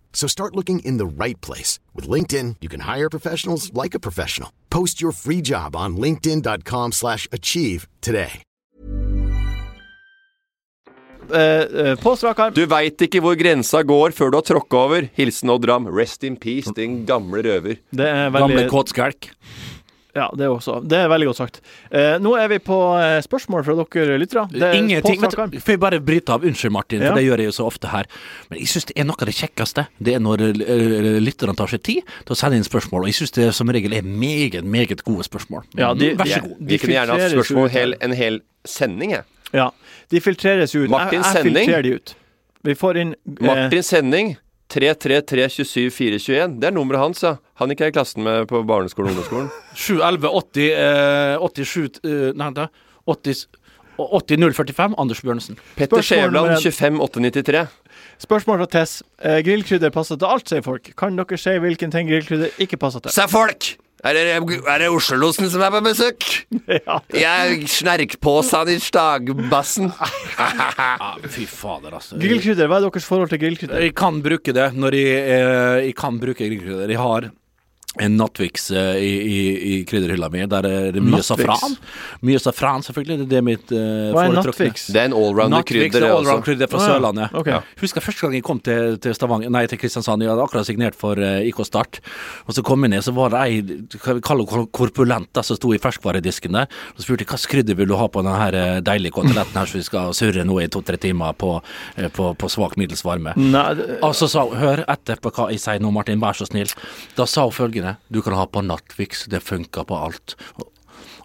Speaker 8: So start looking in the right place. With LinkedIn, you can hire professionals like a professional. Post your free job on linkedin.com slash achieve today.
Speaker 2: Uh, uh, på strak arm.
Speaker 5: Du veit ikke hvor grensa går før du har tråkka over. Hilsen Odd Ram. Rest in peace, din gamle røver.
Speaker 2: Det er
Speaker 6: Gamle
Speaker 2: veldig
Speaker 6: kåtskjelk.
Speaker 2: Ja, det er også Det er veldig godt sagt. Eh, nå er vi på eh, spørsmål fra dere lyttere. Er
Speaker 6: Ingenting. Vet Får jeg bare bryte av? Unnskyld, Martin, for
Speaker 2: Ja.
Speaker 6: det gjør jeg jo så ofte her. Men jeg syns det er noe av det kjekkeste. Det er når eh, lytterne tar seg tid til å sende inn spørsmål. Og jeg syns det som regel er meget, meget gode spørsmål.
Speaker 2: Ja, de-
Speaker 6: Vær så
Speaker 2: de-
Speaker 6: de,
Speaker 5: Vi kunne gjerne hatt
Speaker 2: filtreres
Speaker 5: spørsmål hel, en hel sending, jeg.
Speaker 2: Ja, de filtreres jo ut.
Speaker 5: Martin
Speaker 2: jeg, jeg filtrerer de ut. Vi får inn eh,
Speaker 5: Martin Sending. 33327 Det er nummeret hans, ja. Han gikk jeg i klassen med på barneskolen og ungdomsskolen.
Speaker 6: 711 80 eh, 87 eh, Nei, da. 80 80 045 Anders Bjørnsen.
Speaker 5: Petter
Speaker 2: Spørsmål nummer
Speaker 5: Skjævland,
Speaker 2: en.
Speaker 5: 25893.
Speaker 2: Spørsmål fra Tess. Eh, grillkrydder passer til alt, sier folk. Kan dere si hvilken ting grillkrydder ikke passer til?
Speaker 5: Sa folk! Er det, er det Oslo-losen som er på besøk?
Speaker 2: ja.
Speaker 5: Jeg snerkpåsen i stagbassen.
Speaker 6: Ja, fy fader, altså.
Speaker 2: Grillkrydder, hva er deres forhold til grillkrydder?
Speaker 6: Jeg kan bruke det når jeg, eh, jeg kan bruke grillkrydder. Jeg har en Nattviks eh, i, i, i krydderhylla mi. Der er det mye
Speaker 2: Nattviks.
Speaker 6: safran. Mye safran, selvfølgelig. Det er det mitt uh,
Speaker 2: Hva er Nattviks?
Speaker 5: Det er en allrounder-krydder,
Speaker 6: Nattvix er
Speaker 5: det
Speaker 6: allround-krydder fra
Speaker 2: Å, ja.
Speaker 6: Sørlandet.
Speaker 2: Ok.
Speaker 6: Husker første gang jeg kom til, til Stavanger Nei, til Kristiansand. Jeg hadde akkurat signert for eh, IK Start. Og så kom jeg ned, så var det ei kor- korpulent som sto i ferskvaredisken der. Og så spurte jeg hva krydder vil du ha på den her eh, deilige koteletten her, så vi skal surre nå i to-tre timer på, eh, på, på svak middels varme.
Speaker 2: Nei, det-
Speaker 6: Og så sa hun, hør etter på hva jeg sier nå, Martin, vær så snill. Da sa hun følgende, du kan ha på Nattvix, det funker på alt.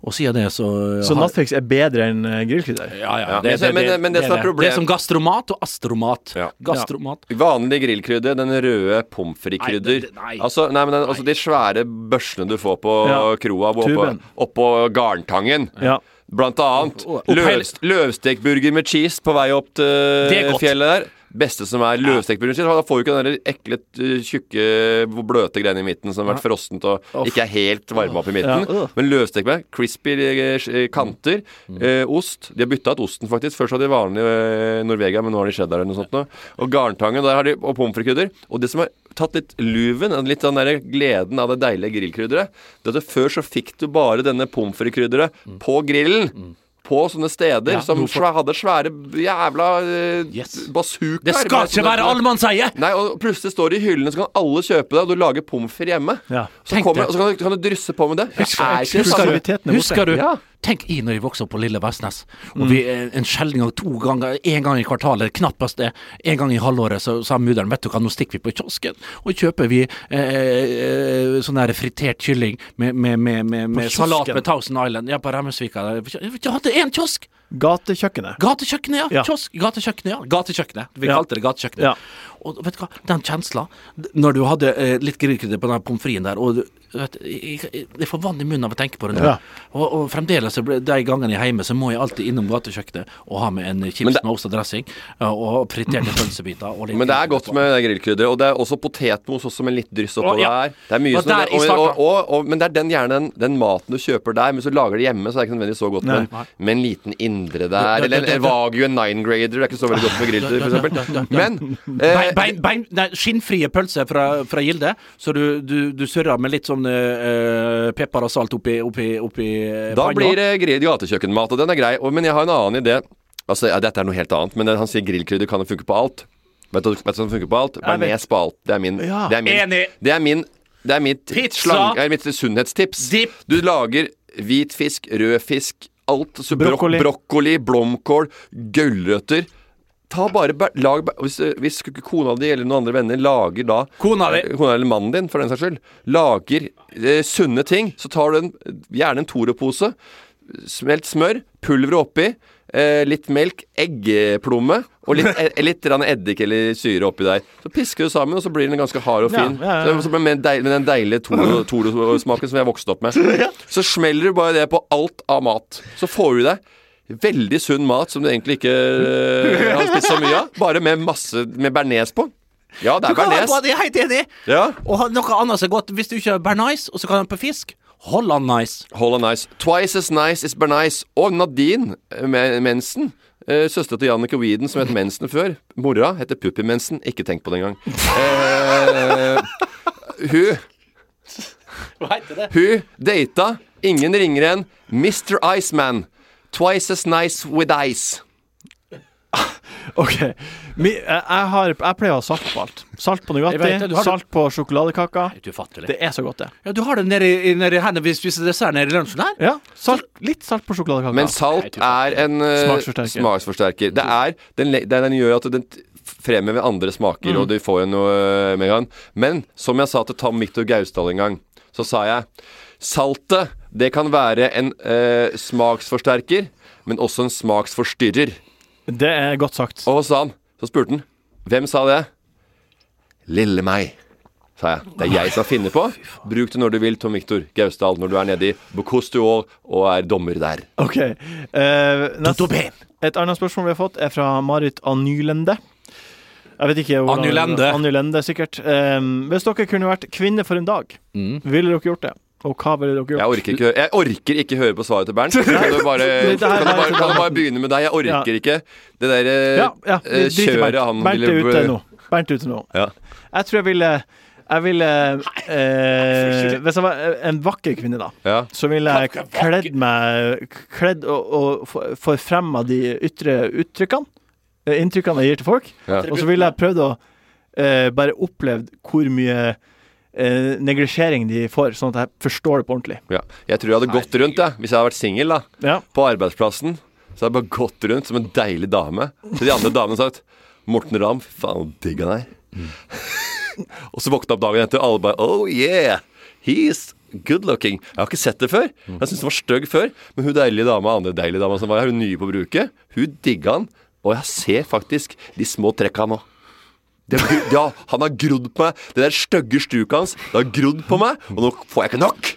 Speaker 6: Og, siden det så
Speaker 2: så
Speaker 6: har-
Speaker 2: Nattvix er bedre enn eh, grillkrydder?
Speaker 6: Ja, ja.
Speaker 5: Det,
Speaker 6: det,
Speaker 5: men- men- men det som er
Speaker 6: det.
Speaker 5: problem-
Speaker 6: Det er som gastromat og astromat.
Speaker 5: Ja.
Speaker 6: Gastromat.
Speaker 5: Vanlig grillkrydder, den røde pommes frites-krydder.
Speaker 6: Det-.
Speaker 5: Altså, nei, men den, altså de svære børsene du får på
Speaker 2: Ja,
Speaker 5: kroa oppå, oppå Garntangen.
Speaker 2: Ja.
Speaker 5: Blant annet løvst, løvstekburger med cheese på vei opp til fjellet der. Beste som er med cheese. Da får du ikke den der ekle, uh, tjukke, bløte greiene i midten som har vært frossent og ikke er helt varma opp i midten. Men løvstek med crispy eh, kanter, eh, ost. De har bytta ut osten, faktisk. Først hadde de vanlig eh, Norvegia, men nå har de cheddar eller noe sånt. Nå. Og garntangen, der har de, og pommes frites-krydder. Og det som har tatt litt luven, litt den der gleden av det deilige grillkrydderet, det er at før så fikk du bare denne pommes frites-krydderet på grillen. På sånne steder
Speaker 6: Ja,
Speaker 5: som
Speaker 6: hvorfor-
Speaker 5: hadde svære jævla eh,
Speaker 6: Yes.
Speaker 5: bazookaer.
Speaker 6: Det skal ikke være allemannseie!
Speaker 5: Nei, og plutselig står det i hyllene, så kan alle kjøpe det, og du lager pommes frites hjemme.
Speaker 2: Ja.
Speaker 5: Så, kommer, og så kan du, kan du drysse på med det. Det er ikke det samme.
Speaker 2: Er.
Speaker 6: Husker du?
Speaker 5: Ja.
Speaker 6: Tenk i når vi vokste opp på Lille Vestnes, og vi eh, en sjelden gang, to ganger, en gang i kvartalet, knappest det, en gang i halvåret, så sa mudder'n vet du hva, nå stikker vi på kiosken, og kjøper vi eh, eh, sånn der fritert kylling med, med, med, med, salat med Thousand Island, ja, på Remmesvika. Vi hadde én kiosk!
Speaker 2: Gatekjøkkenet.
Speaker 6: Gatekjøkkenet, ja.
Speaker 2: Ja.
Speaker 6: Kiosk. Gatekjøkkenet, ja. Gatekjøkkenet. Vi
Speaker 2: Ja.
Speaker 6: kalte det gatekjøkkenet.
Speaker 2: Ja.
Speaker 6: Og vet du hva, den kjensla Når du hadde eh, litt grillkrydder på den pommes fritesen der, og du, vet, jeg, jeg, jeg får vann i munnen av å tenke på det nå.
Speaker 2: Ja.
Speaker 6: Og, og fremdeles så de gangene jeg er hjemme, så må jeg alltid innom gatekjøkkenet og ha med en chips
Speaker 5: det-
Speaker 6: med ost og dressing, ja, og friterte pølsebiter. Og litt
Speaker 5: Men det er godt med grillkrydder. Og det er også potetmos også med litt dryss oppå der. Det er mye
Speaker 6: Og
Speaker 5: sånn
Speaker 6: der
Speaker 5: og, og, og, og, Men det er den, gjerne den, den maten du kjøper der. Men hvis du lager det hjemme, så er det ikke nødvendigvis så godt.
Speaker 2: Nei.
Speaker 5: Men med en liten indre
Speaker 6: Ja,
Speaker 5: der, eller en. Wagyu en nine grader, det er ikke så veldig godt med
Speaker 6: ja, ja,
Speaker 5: f.eks. Men eh,
Speaker 6: bein, bein, nei, skinnfrie pølser fra, fra Gilde, så du, du, du surrer med litt sånn eh, pepper og salt oppi, oppi, oppi eh,
Speaker 5: Da
Speaker 6: panna.
Speaker 5: blir det grill gatekjøkkenmat, og den er grei. Men jeg har en annen idé. Altså, ja, Dette er noe helt annet, men han sier grillkrydder kan jo funke på alt. Vet du hva som funker på alt? Bearnés på alt. Det er min.
Speaker 2: Ja.
Speaker 5: Det er min.
Speaker 6: Enig.
Speaker 5: Det er min det er mitt, slang, er mitt sunnhetstips.
Speaker 6: Dip.
Speaker 5: Du lager hvit fisk, rød fisk, alt. Så
Speaker 2: Brokkoli.
Speaker 5: brokkoli, blomkål, gulrøtter. Ta bare, lag, hvis, eh, hvis kona di eller noen andre venner lager da
Speaker 6: Kona di.
Speaker 5: eh, Kona eller mannen din, for den saks skyld. Lager eh, sunne ting. Så tar du en, gjerne en Toro-pose. Smelt smør, pulver oppi. Eh, litt melk, eggeplomme og litt, eh, litt eddik eller syre oppi der. Så pisker du sammen, og så blir den ganske hard og fin.
Speaker 2: ja, ja.
Speaker 5: ja. med, deil, med den deilige Toro- Toro-smaken som jeg vokste opp med. Så smeller du bare det på alt av mat. Så får du deg veldig sunn mat som du egentlig ikke uh, har spist så mye av. Bare med masse med bearnés på. Ja, det er bearnés.
Speaker 6: jeg er helt enig.
Speaker 5: Ja.
Speaker 6: Og noe annet som er godt. Hvis du ikke har bearnés, og så kan du ha på fisk, Holland nice.
Speaker 5: Holland Nice. Twice as nice is Bernice. Og Nadine med Me- Mensen. Uh, Søstera til Jannicke Weeden, som het Mensen før. Mora heter Puppi Mensen. Ikke tenk på det engang. Uh, hun
Speaker 6: Hva heter det?
Speaker 5: Hun data ingen ringere enn Mr. Iceman. Twice as nice with ice.
Speaker 2: OK. Jeg, har, jeg pleier å ha salt på alt. Salt på Nugatti,
Speaker 6: du har det.
Speaker 2: salt på sjokoladekaka. Det er så godt, det.
Speaker 6: Ja, du har det nedi, nedi hendene hvis du spiser dessert nede i lunsjen her?
Speaker 2: Ja, salt, litt salt på sjokoladekaka.
Speaker 5: Men salt er en uh,
Speaker 2: Smaksforsterker.
Speaker 5: smaksforsterker. Det er, den, den gjør at den fremmer fremhever andre smaker,
Speaker 2: Mm.
Speaker 5: og du får jo noe eh, med gang. Men som jeg sa til Tom Victor Gausdal en gang, så sa jeg Saltet, det kan være en uh, smaksforsterker, men også en smaksforstyrrer.
Speaker 2: Det er godt sagt.
Speaker 5: Og hva sa han? Så spurte han. Hvem sa det? Lille meg, sa jeg. Det er jeg som har funnet på. Bruk det når du vil, Tom Victor Gausdal, når du er nede i Bocuse d'Or og er dommer der.
Speaker 2: OK. Eh, nest, et annet spørsmål vi har fått, er fra Marit Anylende. Jeg vet ikke hvordan-
Speaker 6: Anylende.
Speaker 2: Anylende, sikkert. Eh, hvis dere kunne vært kvinne for en dag,
Speaker 6: Mm.
Speaker 2: ville dere gjort det? Og hva ville dere gjort?
Speaker 5: Jeg orker ikke, jeg orker ikke høre på svaret til Bernt. Kan du bare, kan du bare, kan du bare begynne med deg? Jeg orker
Speaker 2: Ja.
Speaker 5: ikke det der eh,
Speaker 2: Ja, ja,
Speaker 5: eh, kjøret han
Speaker 2: Bernt er
Speaker 5: ville
Speaker 2: ute nå. Bernt er ute nå.
Speaker 5: Ja.
Speaker 2: Jeg tror jeg ville Jeg ville eh, Hvis jeg var en vakker kvinne, da,
Speaker 5: Ja.
Speaker 2: så ville jeg kledd meg Kledd og, og få- forfremma de ytre uttrykkene. eh, Inntrykkene jeg gir til folk.
Speaker 5: Ja.
Speaker 2: Og så ville jeg prøvd å eh, bare opplevd hvor mye eh, neglisjering de får, sånn at jeg forstår det på ordentlig.
Speaker 5: Ja. Jeg tror jeg hadde gått rundt, jeg, hvis jeg hadde vært singel, da.
Speaker 2: Ja.
Speaker 5: På arbeidsplassen. Så hadde jeg bare gått rundt som en deilig dame. Så de andre damene sagt Morten Ramm, faen, digg han er. og så våkna opp dagen etter, og alle bare Oh yeah, he's good looking. Jeg har ikke sett det før. Jeg syntes det var stygg før. Men hun deilige dama, andre deilige dama som var her, hun nye på bruket, hun digga han. Og jeg ser faktisk de små trekka nå. Det ja, han har grodd på meg. Det der stygge stuket hans, det har grodd på meg, og nå får jeg ikke nok.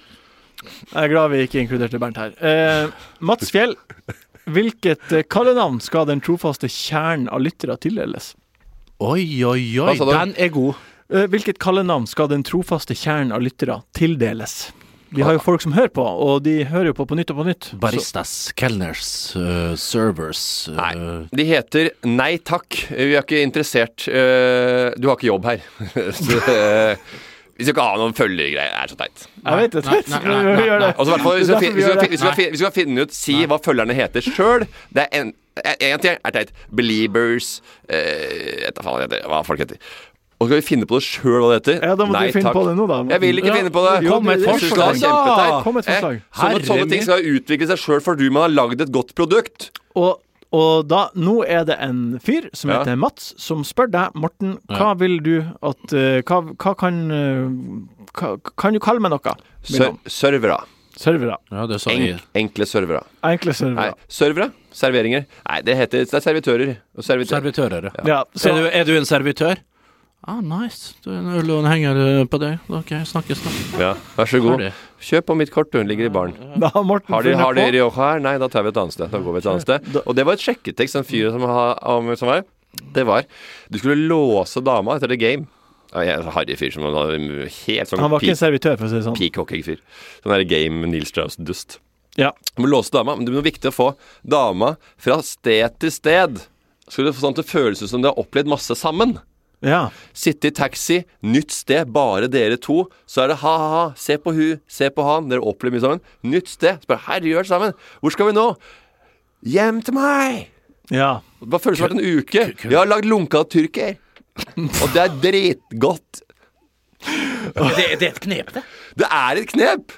Speaker 2: Jeg er glad vi ikke inkluderte Bernt her. Eh, Mats Fjell, hvilket eh, kallenavn skal den trofaste kjernen av lyttere tildeles?
Speaker 6: Oi, oi, oi, den er god.
Speaker 2: Eh, hvilket kallenavn skal den trofaste kjernen av lyttere tildeles? Vi har jo folk som hører på, og de hører jo på på nytt og på nytt.
Speaker 6: Baristas, kelners, uh, servers uh,
Speaker 5: Nei. De heter Nei takk, vi er ikke interessert. Uh, du har ikke jobb her. så, vi skal ikke ha noen følgegreier. Det er så teit.
Speaker 2: Jeg vet det.
Speaker 6: Nei, nei, nei, nei,
Speaker 2: Vi gjør det.
Speaker 5: Og så i hvert fall, hvis vi
Speaker 2: er
Speaker 5: hvis vi hvis vi skal, finne ut Si hva følgerne heter sjøl. Det er en, en ting er teit. Beliebers eh, vet da faen hva folk heter, hva folk heter. Og skal vi finne på det sjøl hva det heter?
Speaker 2: Ja, da må
Speaker 5: Nei
Speaker 2: du finne
Speaker 5: takk.
Speaker 2: på det nå, da.
Speaker 5: Jeg vil ikke
Speaker 2: Ja,
Speaker 5: finne på det.
Speaker 2: jo,
Speaker 6: Kom med et forslag.
Speaker 2: da! Kom et forslag.
Speaker 5: Eh, sånne, sånne ting skal utvikle seg sjøl fordi man har lagd et godt produkt.
Speaker 2: Og, og da, nå er det en fyr som
Speaker 5: Ja.
Speaker 2: heter Mats, som spør deg, Morten, hva vil du at uh, hva, hva kan uh, hva, Kan du kalle meg noe?
Speaker 5: Ser servere.
Speaker 2: Servere.
Speaker 6: Ja, det sa
Speaker 5: Enk, enkle servere.
Speaker 2: Enkle servere.
Speaker 5: Nei, servere. Serveringer. Nei, det heter det er servitører. servitører.
Speaker 6: Servitører, ja.
Speaker 2: Ja, så,
Speaker 6: Er, du, er du en servitør? Ah, nice. Du er en øl og en henger eh, på deg. Ok, snakkes da.
Speaker 5: Ja, vær så god. Kjøp på mitt kort, Hun Ligger i baren.
Speaker 2: da har Morten
Speaker 5: Har de, har de Rioja her? Nei, da tar vi et annet sted. Da går vi et annet sted. Og det var et sjekketekst en fyr som, har, som var Det var Du skulle låse dama etter the game. Ja, jeg er en harry fyr som var helt sånn
Speaker 2: Han var ikke en servitør, for å si det sånn.
Speaker 5: peacock-fyr. Sånn der game Nils Neil Strauss-dust.
Speaker 2: Ja.
Speaker 5: Du må låse dama, men det er viktig å få dama fra sted til sted. Skulle få sånn at det føles som du har opplevd masse sammen.
Speaker 2: Ja.
Speaker 5: Sitte i taxi, nytt sted, bare dere to. Så er det ha-ha-ha, se på hun, se på han. Dere opplever mye sammen. Nytt sted. Så bare herre, sammen. Hvor skal vi nå? Hjem til meg!
Speaker 2: ja.
Speaker 5: Det bare føles som det har vært en uke. Jeg har lagd lunka tyrker. Og det er dritgodt.
Speaker 6: Det, det er et knep, det.
Speaker 5: Det er et knep!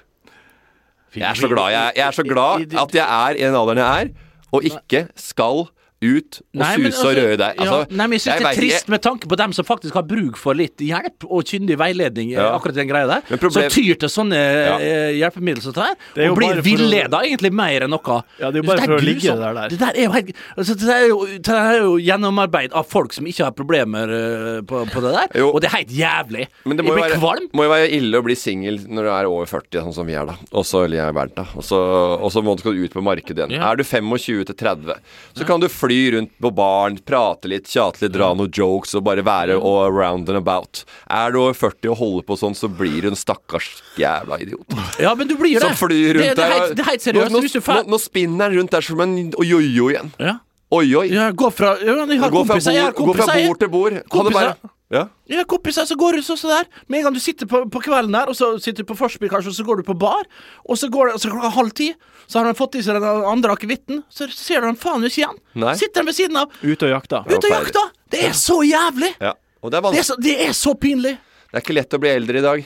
Speaker 5: Jeg er så glad jeg, jeg er så glad at jeg er i den alderen jeg er, og ikke skal ut og
Speaker 6: Nei, men
Speaker 5: suse og
Speaker 6: altså-
Speaker 5: røre deg. Altså,
Speaker 6: ja, nei, men jeg syns det er trist
Speaker 5: ikke-
Speaker 6: med tanke på dem som faktisk har bruk for litt hjelp og kyndig veiledning. eh,
Speaker 5: Ja.
Speaker 6: akkurat den greia der
Speaker 5: problem-
Speaker 6: Som tyr til sånne
Speaker 5: Ja.
Speaker 6: eh, hjelpemidler som det
Speaker 2: er jo
Speaker 6: Og blir
Speaker 2: villeda å-
Speaker 6: egentlig mer enn noe.
Speaker 2: Ja, det er jo bare
Speaker 6: Det
Speaker 2: for å ligge der der.
Speaker 6: Det der er jo helt altså, det, er jo, det er jo gjennomarbeid av folk som ikke har problemer eh, på, på det der.
Speaker 5: Jo.
Speaker 6: Og det er helt jævlig.
Speaker 5: Men det må jo,
Speaker 6: blir
Speaker 5: være,
Speaker 6: kvalm.
Speaker 5: må jo være ille å bli singel når du er over 40, sånn som vi er, da. Og så eller jeg er Bernt, da. Og så, må du ut på markedet igjen.
Speaker 6: Ja.
Speaker 5: Er du 25 til 30, så kan du fly rundt på baren, prate litt, tjate litt, dra noen jokes og bare være all around and about. Er du over 40 og holder på sånn, så blir du en stakkars jævla idiot.
Speaker 6: Ja, men du blir det.
Speaker 5: Som flyr rundt
Speaker 6: det, det, helt, det helt seriøst.
Speaker 5: Nå, nå, nå, nå spinner han rundt der som en oi-oi igjen.
Speaker 6: ja.
Speaker 5: Oi-oi.
Speaker 6: ja, gå fra ja, Jeg har
Speaker 5: Gå fra
Speaker 6: kompiser. Jeg har
Speaker 5: bord, gå fra bord til bord. Ha det
Speaker 6: Kompiser.
Speaker 5: bare Ja.
Speaker 6: Ja, kompiser, så går du sånn der. Med en gang du sitter på, på kvelden der, og så sitter du på forspill kanskje, og så går du på bar, og så går det, og så klokka halv ti, så har han fått i seg den andre akevitten, så ser du han faen ikke igjen.
Speaker 5: Nei.
Speaker 6: Sitter han ved siden av,
Speaker 2: Ute og jakta.
Speaker 6: ute og jakta! Det er så jævlig!
Speaker 5: ja. Og det er
Speaker 6: Det er så, det er så pinlig.
Speaker 5: Det er ikke lett å bli eldre i dag.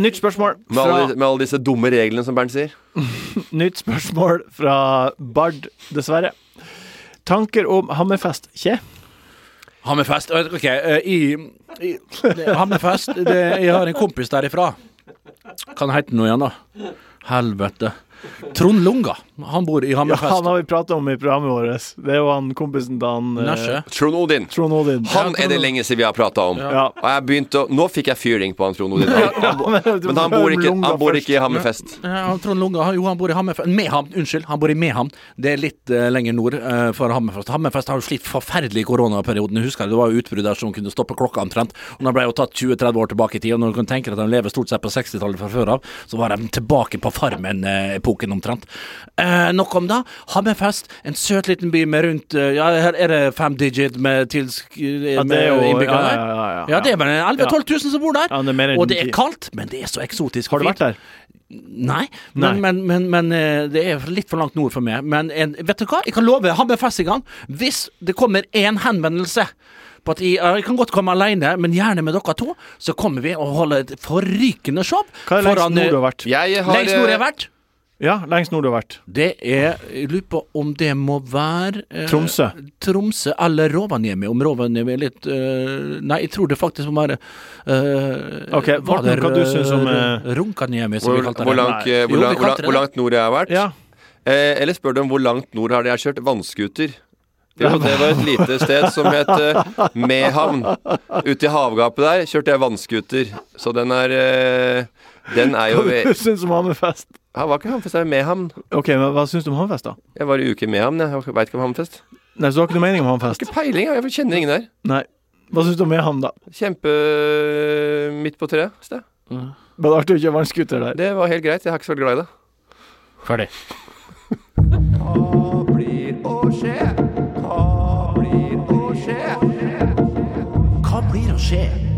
Speaker 2: Nytt spørsmål
Speaker 5: Med alle, med alle disse dumme reglene som Bernt sier.
Speaker 2: nytt spørsmål fra Bard, dessverre. Tanker om Hammerfest Kje?
Speaker 6: Hammerfest OK, øh, i, i Hammerfest Jeg har en kompis derifra. Kan hete noe igjen, da. Helvete. Trond Lunga. Han bor i
Speaker 2: Ja, han har vi prata om i programmet vårt. Det er jo han kompisen til han eh,
Speaker 6: Nesje.
Speaker 5: Trond Odin.
Speaker 2: Trond Odin.
Speaker 5: Han er det lenge siden vi har prata om.
Speaker 2: Ja.
Speaker 5: Og jeg begynte å Nå fikk jeg fyring på han Trond Odin. Han, men han bor ikke, han bor ikke i Hammerfest.
Speaker 6: Ja, han Trond Lunga, jo, han bor i Hammerfest Mehamn, unnskyld. Han bor i Mehamn. Det er litt uh, lenger nord uh, for Hammerfest. Hammerfest har jo slitt forferdelig i koronaperioden. Jeg husker det var jo utbrudd der som kunne stoppe klokka omtrent. Og da ble jo tatt 20-30 år tilbake i tid. Og når du kan tenke deg at de lever stort sett på 60-tallet fra før av, så var de tilbake på Farmen-epoken omtrent. Eh, nok om det. Hammerfest, en søt liten by med rundt eh, Ja, her er det fem digit med tilsk...
Speaker 2: Ja, det
Speaker 6: med
Speaker 2: jo
Speaker 6: innbyggere
Speaker 2: ja, ja, ja, ja.
Speaker 6: Ja, det er bare 11 000-12 000 som bor der.
Speaker 2: Ja, det
Speaker 6: og det er kaldt, men det er så eksotisk.
Speaker 2: Har du vært der?
Speaker 6: Nei,
Speaker 2: Nei.
Speaker 6: men, men, men, men eh, det er litt for langt nord for meg. Men en, vet du hva, jeg kan love Hammerfest i gang. Hvis det kommer én henvendelse på at jeg, jeg kan godt komme alene, men gjerne med dere to, så kommer vi og holder et forrykende show.
Speaker 2: Hva er lengst
Speaker 6: foran,
Speaker 2: nord
Speaker 6: eh,
Speaker 2: du har vært?
Speaker 5: Jeg har
Speaker 6: Lengst nord jeg
Speaker 5: eh,
Speaker 6: har vært?
Speaker 2: Ja, lengst nord du har vært.
Speaker 6: Det er Jeg lurer på om det må være eh,
Speaker 2: Tromsø.
Speaker 6: Tromsø eller Rovaniemi. Om Rovaniemi er litt eh, Nei, jeg tror det faktisk må være eh,
Speaker 2: Ok, Morten, hva du synes om, eh,
Speaker 6: Runkaniemi, som
Speaker 5: hvor,
Speaker 6: vi kalte det.
Speaker 5: hvor, langt, eh, hvor,
Speaker 6: Jo, vi
Speaker 5: langt, hvor,
Speaker 6: kalte
Speaker 5: langt,
Speaker 6: det
Speaker 5: hvor
Speaker 6: det.
Speaker 5: langt nord jeg har vært?
Speaker 2: Ja.
Speaker 5: Eh, eller spør du om hvor langt nord har jeg kjørt vannskuter? Jo, det var et lite sted som het eh, Mehamn. Ute i havgapet der kjørte jeg vannskuter. Så den er eh, Den er jo
Speaker 2: Hva syns du om Hammerfest?
Speaker 5: Han var ikke Hammerfest, det er ham.
Speaker 2: Ok, men hva syns du om Hammerfest, da?
Speaker 5: Jeg var i uke med ham, jeg. jeg veit ikke om Hammerfest.
Speaker 2: Nei, Så du har ikke noe mening om Hammerfest?
Speaker 5: Ikke peiling, jeg kjenner ingen der.
Speaker 2: Nei. Hva syns du om ham, da?
Speaker 5: Kjempe midt på treet sted.
Speaker 2: Mm. det artig å kjøre vannscooter der?
Speaker 5: Det var helt greit. Jeg er ikke så veldig glad i det.
Speaker 6: Ferdig.
Speaker 3: Hva blir å skje? Hva blir å skje?
Speaker 6: Hva blir å skje?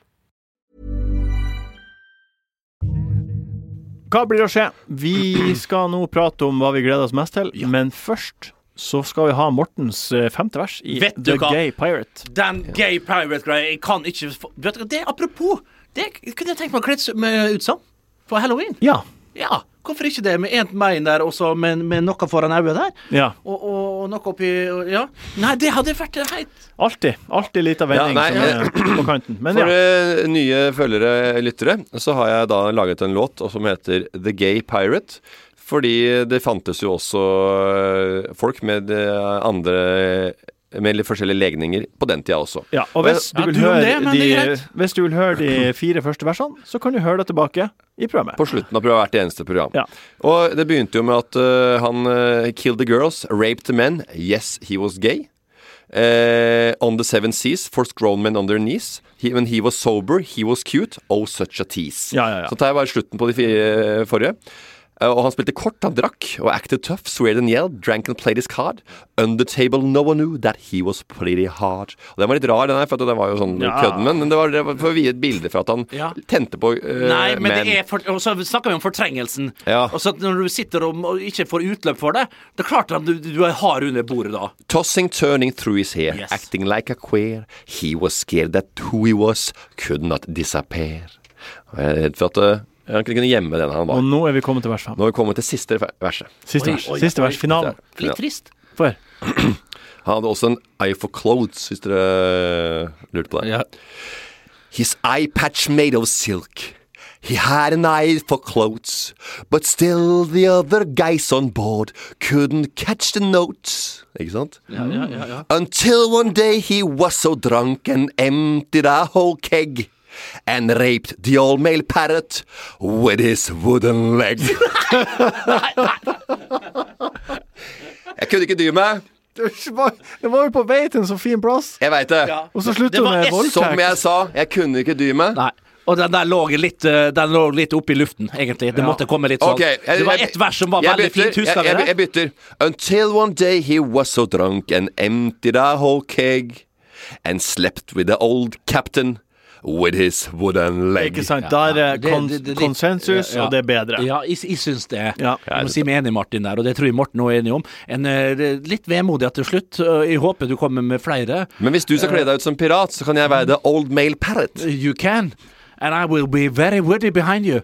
Speaker 2: Hva blir å skje? Vi skal nå prate om hva vi gleder oss mest til, men først så skal vi ha Mortens eh, femte vers i
Speaker 6: Vet
Speaker 2: The
Speaker 6: hva?
Speaker 2: Gay Pirate.
Speaker 6: Den gay pirate-greia, jeg kan ikke Vet du hva, det er apropos. Det kunne jeg tenkt meg å kle meg ut som på halloween.
Speaker 2: Ja.
Speaker 6: Ja, hvorfor ikke det? Med ett bein der, og så med, med noe foran øyet der.
Speaker 2: Ja.
Speaker 6: Og, og, og noe oppi og- Ja. Nei, det hadde vært helt
Speaker 2: Alltid. Alltid lita vending
Speaker 5: Ja, nei,
Speaker 2: som er på kanten. Men
Speaker 5: For
Speaker 2: ja.
Speaker 5: eh, nye følgere, lyttere, så har jeg da laget en låt som heter The Gay Pirate. Fordi det fantes jo også eh, folk med eh, andre med litt forskjellige legninger på den tida også.
Speaker 2: Ja, og hvis du,
Speaker 6: Ja,
Speaker 2: vil
Speaker 6: du
Speaker 2: høre
Speaker 6: det,
Speaker 2: de,
Speaker 6: det er greit.
Speaker 2: hvis du vil høre de fire første versene, så kan du høre det tilbake i programmet.
Speaker 5: På slutten av hvert eneste program.
Speaker 2: Ja.
Speaker 5: Og det begynte jo med at uh, han uh, killed the girls, raped the men. Yes, he was gay. Uh, on the seven seas, forced grown men on their knees. He, when he was sober, he was cute. Oh, such a tease.
Speaker 2: Ja, ja, ja.
Speaker 5: Så tar jeg bare slutten på de fire eh, forrige. Eh, og han spilte kort, han drakk, og acted tough, sweared and yelled, drank and played his card. Under table, no one knew that he was pretty hard. Og Den var litt rar, den her, for den var jo sånn
Speaker 6: Ja.
Speaker 5: kødden, men det var, det var for å vie et bilde for at han
Speaker 6: Ja.
Speaker 5: tente på uh,
Speaker 6: Nei, men
Speaker 5: men.
Speaker 6: det for, Og så snakker vi om fortrengelsen.
Speaker 5: Ja.
Speaker 6: Og så når du sitter og, og ikke får utløp for det, det er klart at du, du er hard under bordet da.
Speaker 5: Tossing, turning through his hair,
Speaker 6: Yes.
Speaker 5: acting like a queer. He was scared that who he was could not disappear. Og jeg er redd for at uh, han kunne gjemme den han
Speaker 2: Og nå er vi kommet til vers fem.
Speaker 5: Nå er vi kommet til siste verset.
Speaker 2: Siste
Speaker 6: Oi,
Speaker 2: vers.
Speaker 6: oi,
Speaker 2: Siste
Speaker 6: oi.
Speaker 2: vers. Finalen.
Speaker 5: Ja.
Speaker 6: Litt trist.
Speaker 2: For.
Speaker 5: Han hadde også en eye for clothes, hvis dere uh, lurte på det. His eye patch made of silk. He had an eye for clothes, but still the other guys on board couldn't catch the notes. Ikke sant?
Speaker 6: Ja, ja, ja, ja.
Speaker 5: Until one day he was so drunk and emptied a whole keg. And raped the old male parrot with his wooden leg. Jeg kunne ikke dy meg.
Speaker 2: Det var, det var jo på vei til en så fin plass.
Speaker 5: Jeg veit det.
Speaker 6: Ja.
Speaker 2: Og så slutter du med voldtekt.
Speaker 5: Som jeg sa, jeg kunne ikke dy meg.
Speaker 6: Nei. Og den der lå litt, eh, den lå litt oppe i luften, egentlig. Det måtte komme litt sånn.
Speaker 5: Okay. jeg-
Speaker 6: det var ett vers som var veldig
Speaker 5: bytter,
Speaker 6: fint. Husker
Speaker 5: jeg, jeg, jeg bytter. Until one day he was so drunk and emptied a whole keg and slept with the old captain with his wooden leg.
Speaker 2: Ikke sant? Da er det,
Speaker 6: det- det- det-
Speaker 2: konsensus,
Speaker 6: ja.
Speaker 2: og det er bedre.
Speaker 6: Ja, jeg, jeg syns det.
Speaker 2: Ja.
Speaker 6: Jeg må si meg enig, Martin, der, og det tror jeg Morten også er enig om. En, eh, det litt vemodig til slutt. Jeg håper du kommer med flere.
Speaker 5: Men hvis du skal kle deg ut som pirat, så kan jeg være the old male parrot.
Speaker 6: You can. And I will be very woody behind you.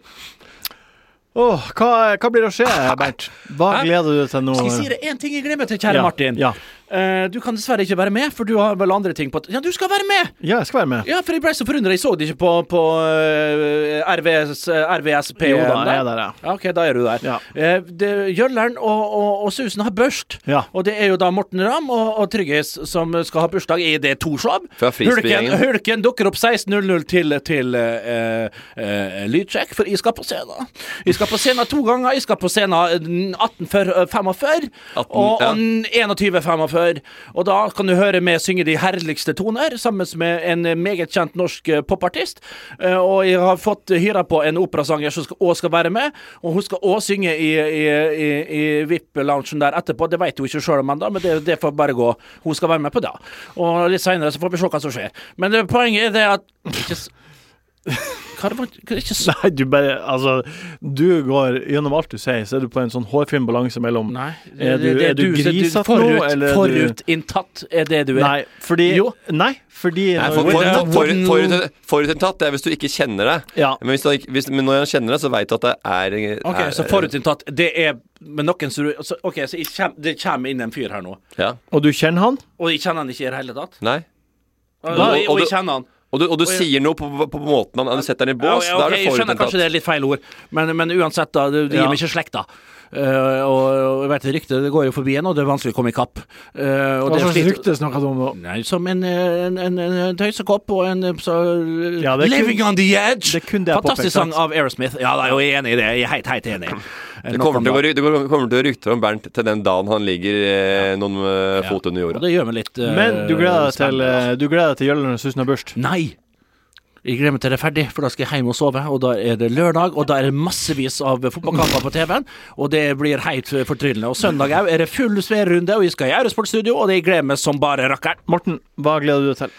Speaker 2: Åh, hva, hva blir det å skje, Bernt? Hva gleder du deg til nå?
Speaker 6: Skal jeg si det én ting jeg glemmer til, kjære
Speaker 2: Ja,
Speaker 6: Martin?
Speaker 2: ja.
Speaker 6: Eh, du kan dessverre ikke være med, for du har vel andre ting på Ja, du skal være med!
Speaker 2: Ja, jeg skal være med.
Speaker 6: Ja, for jeg ble så forundret. Jeg så det ikke på, på uh, RVS, eh, RVSP.
Speaker 2: Da, jeg er der, ja.
Speaker 6: ja. Ok, da er du der.
Speaker 2: Ja.
Speaker 6: Uh, det- og, og, og Susan har børst.
Speaker 2: Ja.
Speaker 6: Og det er jo da Morten Ramm og, og Tryggis som skal ha bursdag i det Torshov. Hulken, Hulken dukker opp 16.00 til, til eh, eh, lydsjekk, for jeg skal på scenen. Jeg skal på scenen to ganger. Jeg skal på scenen 18.45 og, og 21.45. Og da kan du høre meg synge de herligste toner sammen med en meget kjent norsk eh, popartist. Eh, Og jeg har fått hyra på en operasanger som skal, også skal være med. Og hun skal òg synge i, i, i, i VIP-loungen der etterpå. Det vet hun ikke sjøl om ennå, men det, det får bare gå. Hun skal være med på det. Og litt seinere så får vi se hva som skjer. Men poenget er det at Hva det var det ikke så...
Speaker 2: Nei, du bare Altså, du går gjennom alt du sier, så er du på en sånn hårfin balanse mellom
Speaker 6: Nei.
Speaker 2: Er du,
Speaker 6: det- det-
Speaker 2: er du
Speaker 6: du
Speaker 2: grisete nå, eller er
Speaker 6: Forutinntatt er det du er.
Speaker 2: Nei, fordi
Speaker 6: Jo.
Speaker 2: Nei, fordi
Speaker 5: Nei, for, for, for, for,
Speaker 6: wouldn't-
Speaker 5: forut- Forutinntatt er hvis du ikke kjenner det.
Speaker 2: Ja.
Speaker 5: Men, hvis du, hvis, men når han kjenner det, så veit du at det er,
Speaker 6: Ok,
Speaker 5: er
Speaker 6: Så forutinntatt, det er med noen som du så, Ok, så jeg kjem, det kommer inn en fyr her nå,
Speaker 5: Ja.
Speaker 2: Og du kjenner han?
Speaker 6: og jeg kjenner han ikke i det hele tatt?
Speaker 5: Nei.
Speaker 6: Og, og,
Speaker 5: og
Speaker 6: og
Speaker 5: du-
Speaker 6: jeg kjenner han.
Speaker 5: Og du, og du sier noe på, på, på måten han Du setter den i bås.
Speaker 6: Ja,
Speaker 5: Da
Speaker 6: ok,
Speaker 5: er
Speaker 6: jeg skjønner kanskje det er litt feil ord, men, men uansett, da. Det, det
Speaker 2: Ja.
Speaker 6: gir meg ikke slekta. Uh, og, og jeg vet ryktet det går jo forbi en, og det er vanskelig å komme i kapp. Uh, og
Speaker 2: Hva
Speaker 6: det
Speaker 2: slags rykte snakker du om nå?
Speaker 6: Nei, som en, en, en, en tøysekopp og en så,
Speaker 2: Ja, er kun-
Speaker 6: Living on the edge!
Speaker 2: det er kun det
Speaker 6: Fantastisk sang av Aerosmith. Ja, da er jeg jo enig i det. Jeg er helt, helt enig.
Speaker 5: Det kommer, til å det kommer til å rykte om Bernt til den dagen han ligger eh, noen eh, fot under
Speaker 6: Og
Speaker 5: jorda.
Speaker 6: det gjør meg litt uh,
Speaker 2: Men du gleder deg til,
Speaker 6: altså.
Speaker 2: eh, du gleder deg til Jøllernes og Børst?
Speaker 6: Nei! Jeg gleder meg til det er ferdig, for da skal jeg hjem og sove. Og da er det lørdag, og da er det massevis av fotballkamper på TV-en. Og det blir helt fortryllende. Og søndag òg er det full sverrunde, og vi skal i Eurosportstudio, og det gleder meg som bare rakkeren.
Speaker 2: Morten, hva gleder du deg til?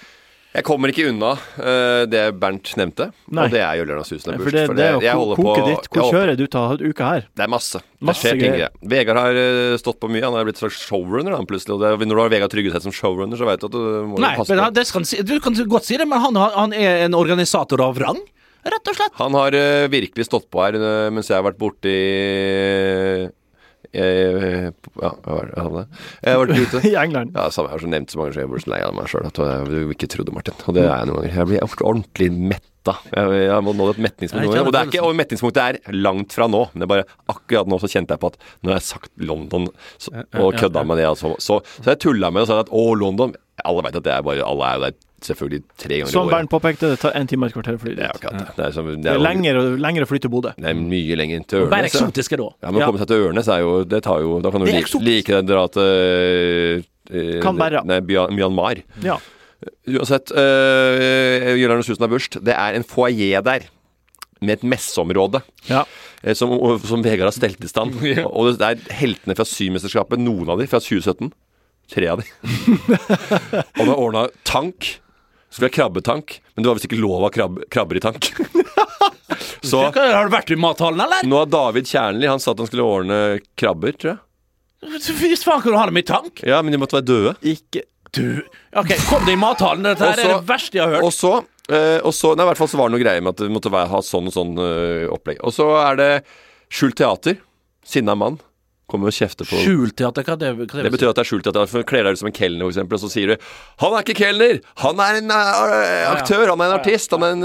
Speaker 5: Jeg kommer ikke unna uh, det Bernt nevnte,
Speaker 2: Nei.
Speaker 5: og det er Jøllern og Susen
Speaker 2: For det,
Speaker 5: for
Speaker 2: det er
Speaker 5: jeg
Speaker 2: jo
Speaker 5: holder
Speaker 2: koket
Speaker 5: på-
Speaker 2: ditt. Hvor kjører du til uka her?
Speaker 5: Det er masse. Det
Speaker 2: Masse
Speaker 5: skjer ting.
Speaker 2: greier.
Speaker 5: Vegard har eh, stått på mye. Han er blitt slags showrunner han plutselig. Og det, når du har Vegard Tryggeset som showrunner, så vet du at du må
Speaker 6: Nei,
Speaker 5: passe
Speaker 6: men
Speaker 5: på.
Speaker 6: han, det skal, si- du kan godt si det, men han, han er en organisator av rang, rett og slett.
Speaker 5: Han har uh, virkelig stått på her uh, mens jeg har vært borte i eh, ja, hva var jeg ute.
Speaker 2: I England.
Speaker 5: Ja, samme, jeg har så nevnt så mange ganger, så jeg blir så lei av meg sjøl at jeg ikke trodde, Martin. Og det er jeg noen ganger. Jeg blir ordentlig metta. Jeg, jeg må nå et metningspunkt. Og, det er ikke, og metningspunktet er langt fra nå. Men det er bare akkurat nå så kjente jeg på at når jeg har sagt London så, og kødda med det, altså, så, så jeg tulla med det og sa at å, London Alle veit at det er bare Alle er jo der selvfølgelig tre ganger
Speaker 2: Som
Speaker 5: i
Speaker 2: Bernt
Speaker 5: året.
Speaker 2: påpekte, det tar en time og et kvarter å fly
Speaker 5: Det er
Speaker 2: dit.
Speaker 5: det. Det er, som, det
Speaker 2: Det
Speaker 5: er,
Speaker 2: er lengre, lengre å fly til Bodø.
Speaker 5: det er mye lenger til Ørnes. Vær
Speaker 6: eksotiske da.
Speaker 5: Ja, men å
Speaker 2: Ja.
Speaker 5: komme seg til Ørnes er jo Det tar jo Da kan du
Speaker 6: Det
Speaker 5: like, like deg dra til eh,
Speaker 2: Canberra.
Speaker 5: Nei, Myanmar.
Speaker 2: Ja.
Speaker 5: Uansett, uh, Jylland og Susen har børst. Det er en foajé der. Med et messeområde
Speaker 2: Ja.
Speaker 5: eh, som, som Vegard har stelt i stand. Og det er heltene fra Symesterskapet, noen av de fra 2017. Tre av de. og det er ordna tank. Så ha krabbetank, men det var visst ikke lov å ha krabbe, krabber i tank. Så
Speaker 6: Har du vært i mathallen, eller?
Speaker 5: nå har David Kjernli Han sa at han skulle ordne krabber, tror jeg.
Speaker 6: Hvis faen kan du ha dem i tank?
Speaker 5: Ja, men de måtte være døde.
Speaker 2: Ikke
Speaker 6: Du Ok, kom deg i mathallen. Dette her er det verste jeg har hørt.
Speaker 5: Og så, eh, og så Nei, i hvert fall så var det noe greier med at det måtte være, ha sånn og sånn eh, opplegg. Og så er det skjult teater. Sinna mann. Kommer og kjefter på
Speaker 6: Skjulteater? hva det, hva det,
Speaker 5: Det betyr at det er skjulteater. Kler deg ut som en kelner, f.eks., og så sier du 'Han er ikke kelner! Han er en eh, aktør! Han er en artist! Han er en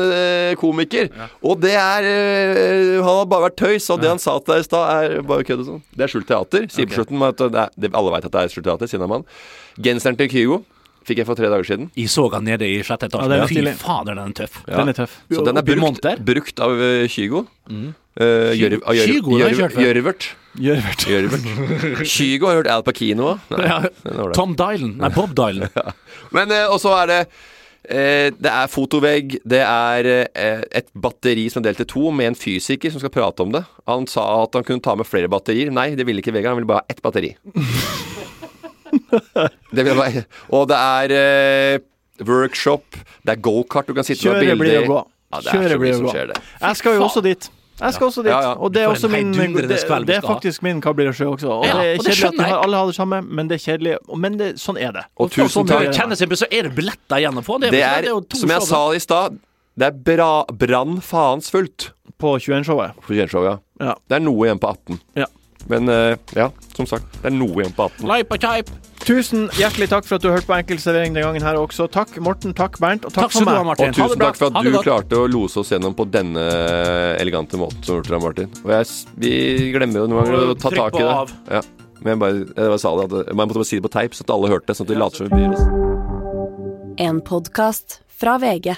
Speaker 5: komiker!' komiker!' Og det er eh, Han har bare vært tøys, og det han sa til deg i stad, er bare kødd og sånn. Det er skjult teater. Sier på slutten at det er, det, alle veit at det er skjult teater. Sinna mann. Genseren til Kygo fikk jeg for tre dager siden.
Speaker 6: Jeg så han nede i sjette etasje.
Speaker 2: Ja, den
Speaker 6: Fy fader, den er tøff.
Speaker 5: Ja.
Speaker 2: Den er tøff.
Speaker 5: Så den er brukt, brukt av Kygo. Kygo. Uh, Kygo,
Speaker 6: Kygo, det
Speaker 5: Gjørvert. Kygo har hørt Al Pacino òg.
Speaker 6: Ja, Tom Dylan. Nei, Bob Dylan.
Speaker 5: Men eh, også er det eh, Det er fotovegg, det er eh, et batteri som er delt i to, med en fysiker som skal prate om det. Han sa at han kunne ta med flere batterier. Nei, det ville ikke Vegard, han ville bare ha ett batteri. det bare, og det er eh, workshop, det er gokart du kan sitte med
Speaker 2: Kjøre blir jo bra.
Speaker 5: Ja, det er
Speaker 2: Kjøre blir
Speaker 5: jo
Speaker 2: gå. Jeg skal jo også dit. Jeg skal også dit.
Speaker 5: Ja, ja.
Speaker 2: Og det er også min det, det er faktisk min Hva blir det sjø også. Og
Speaker 6: Ja,
Speaker 2: det er
Speaker 6: og det
Speaker 2: kjedelig at har, alle har det samme, men det er kjedelig. Men det, sånn er det.
Speaker 5: Og tusen
Speaker 2: sånn
Speaker 5: takk.
Speaker 2: er det.
Speaker 6: Så er det billetter igjen å få. Det,
Speaker 5: Det
Speaker 6: er,
Speaker 5: er,
Speaker 6: jo to
Speaker 5: som jeg sa i stad, det er bra, brann faens fullt
Speaker 2: På 21-showet.
Speaker 5: på Kjenshow, ja.
Speaker 2: Ja.
Speaker 5: Det er noe igjen på 18.
Speaker 2: Ja.
Speaker 5: Men eh, ja, som sagt, det er noe igjen på 18.
Speaker 6: Leipa type.
Speaker 2: Tusen hjertelig takk for at du hørte på Enkeltservering denne den gangen her også. Takk Morten, takk Bernt, og takk,
Speaker 6: Takk
Speaker 2: for
Speaker 6: ha,
Speaker 2: meg.
Speaker 6: Martin.
Speaker 5: Og tusen takk for at du klarte å lose oss gjennom på denne elegante måten som du gjorde, Martin. Og jeg, vi glemmer jo noen ganger å ta tak i det. Ja. Men jeg bare, jeg bare sa det, at jeg måtte bare si det på teip, så at alle hørte det, sånn at de later som vi bryr oss.
Speaker 1: En podkast fra VG.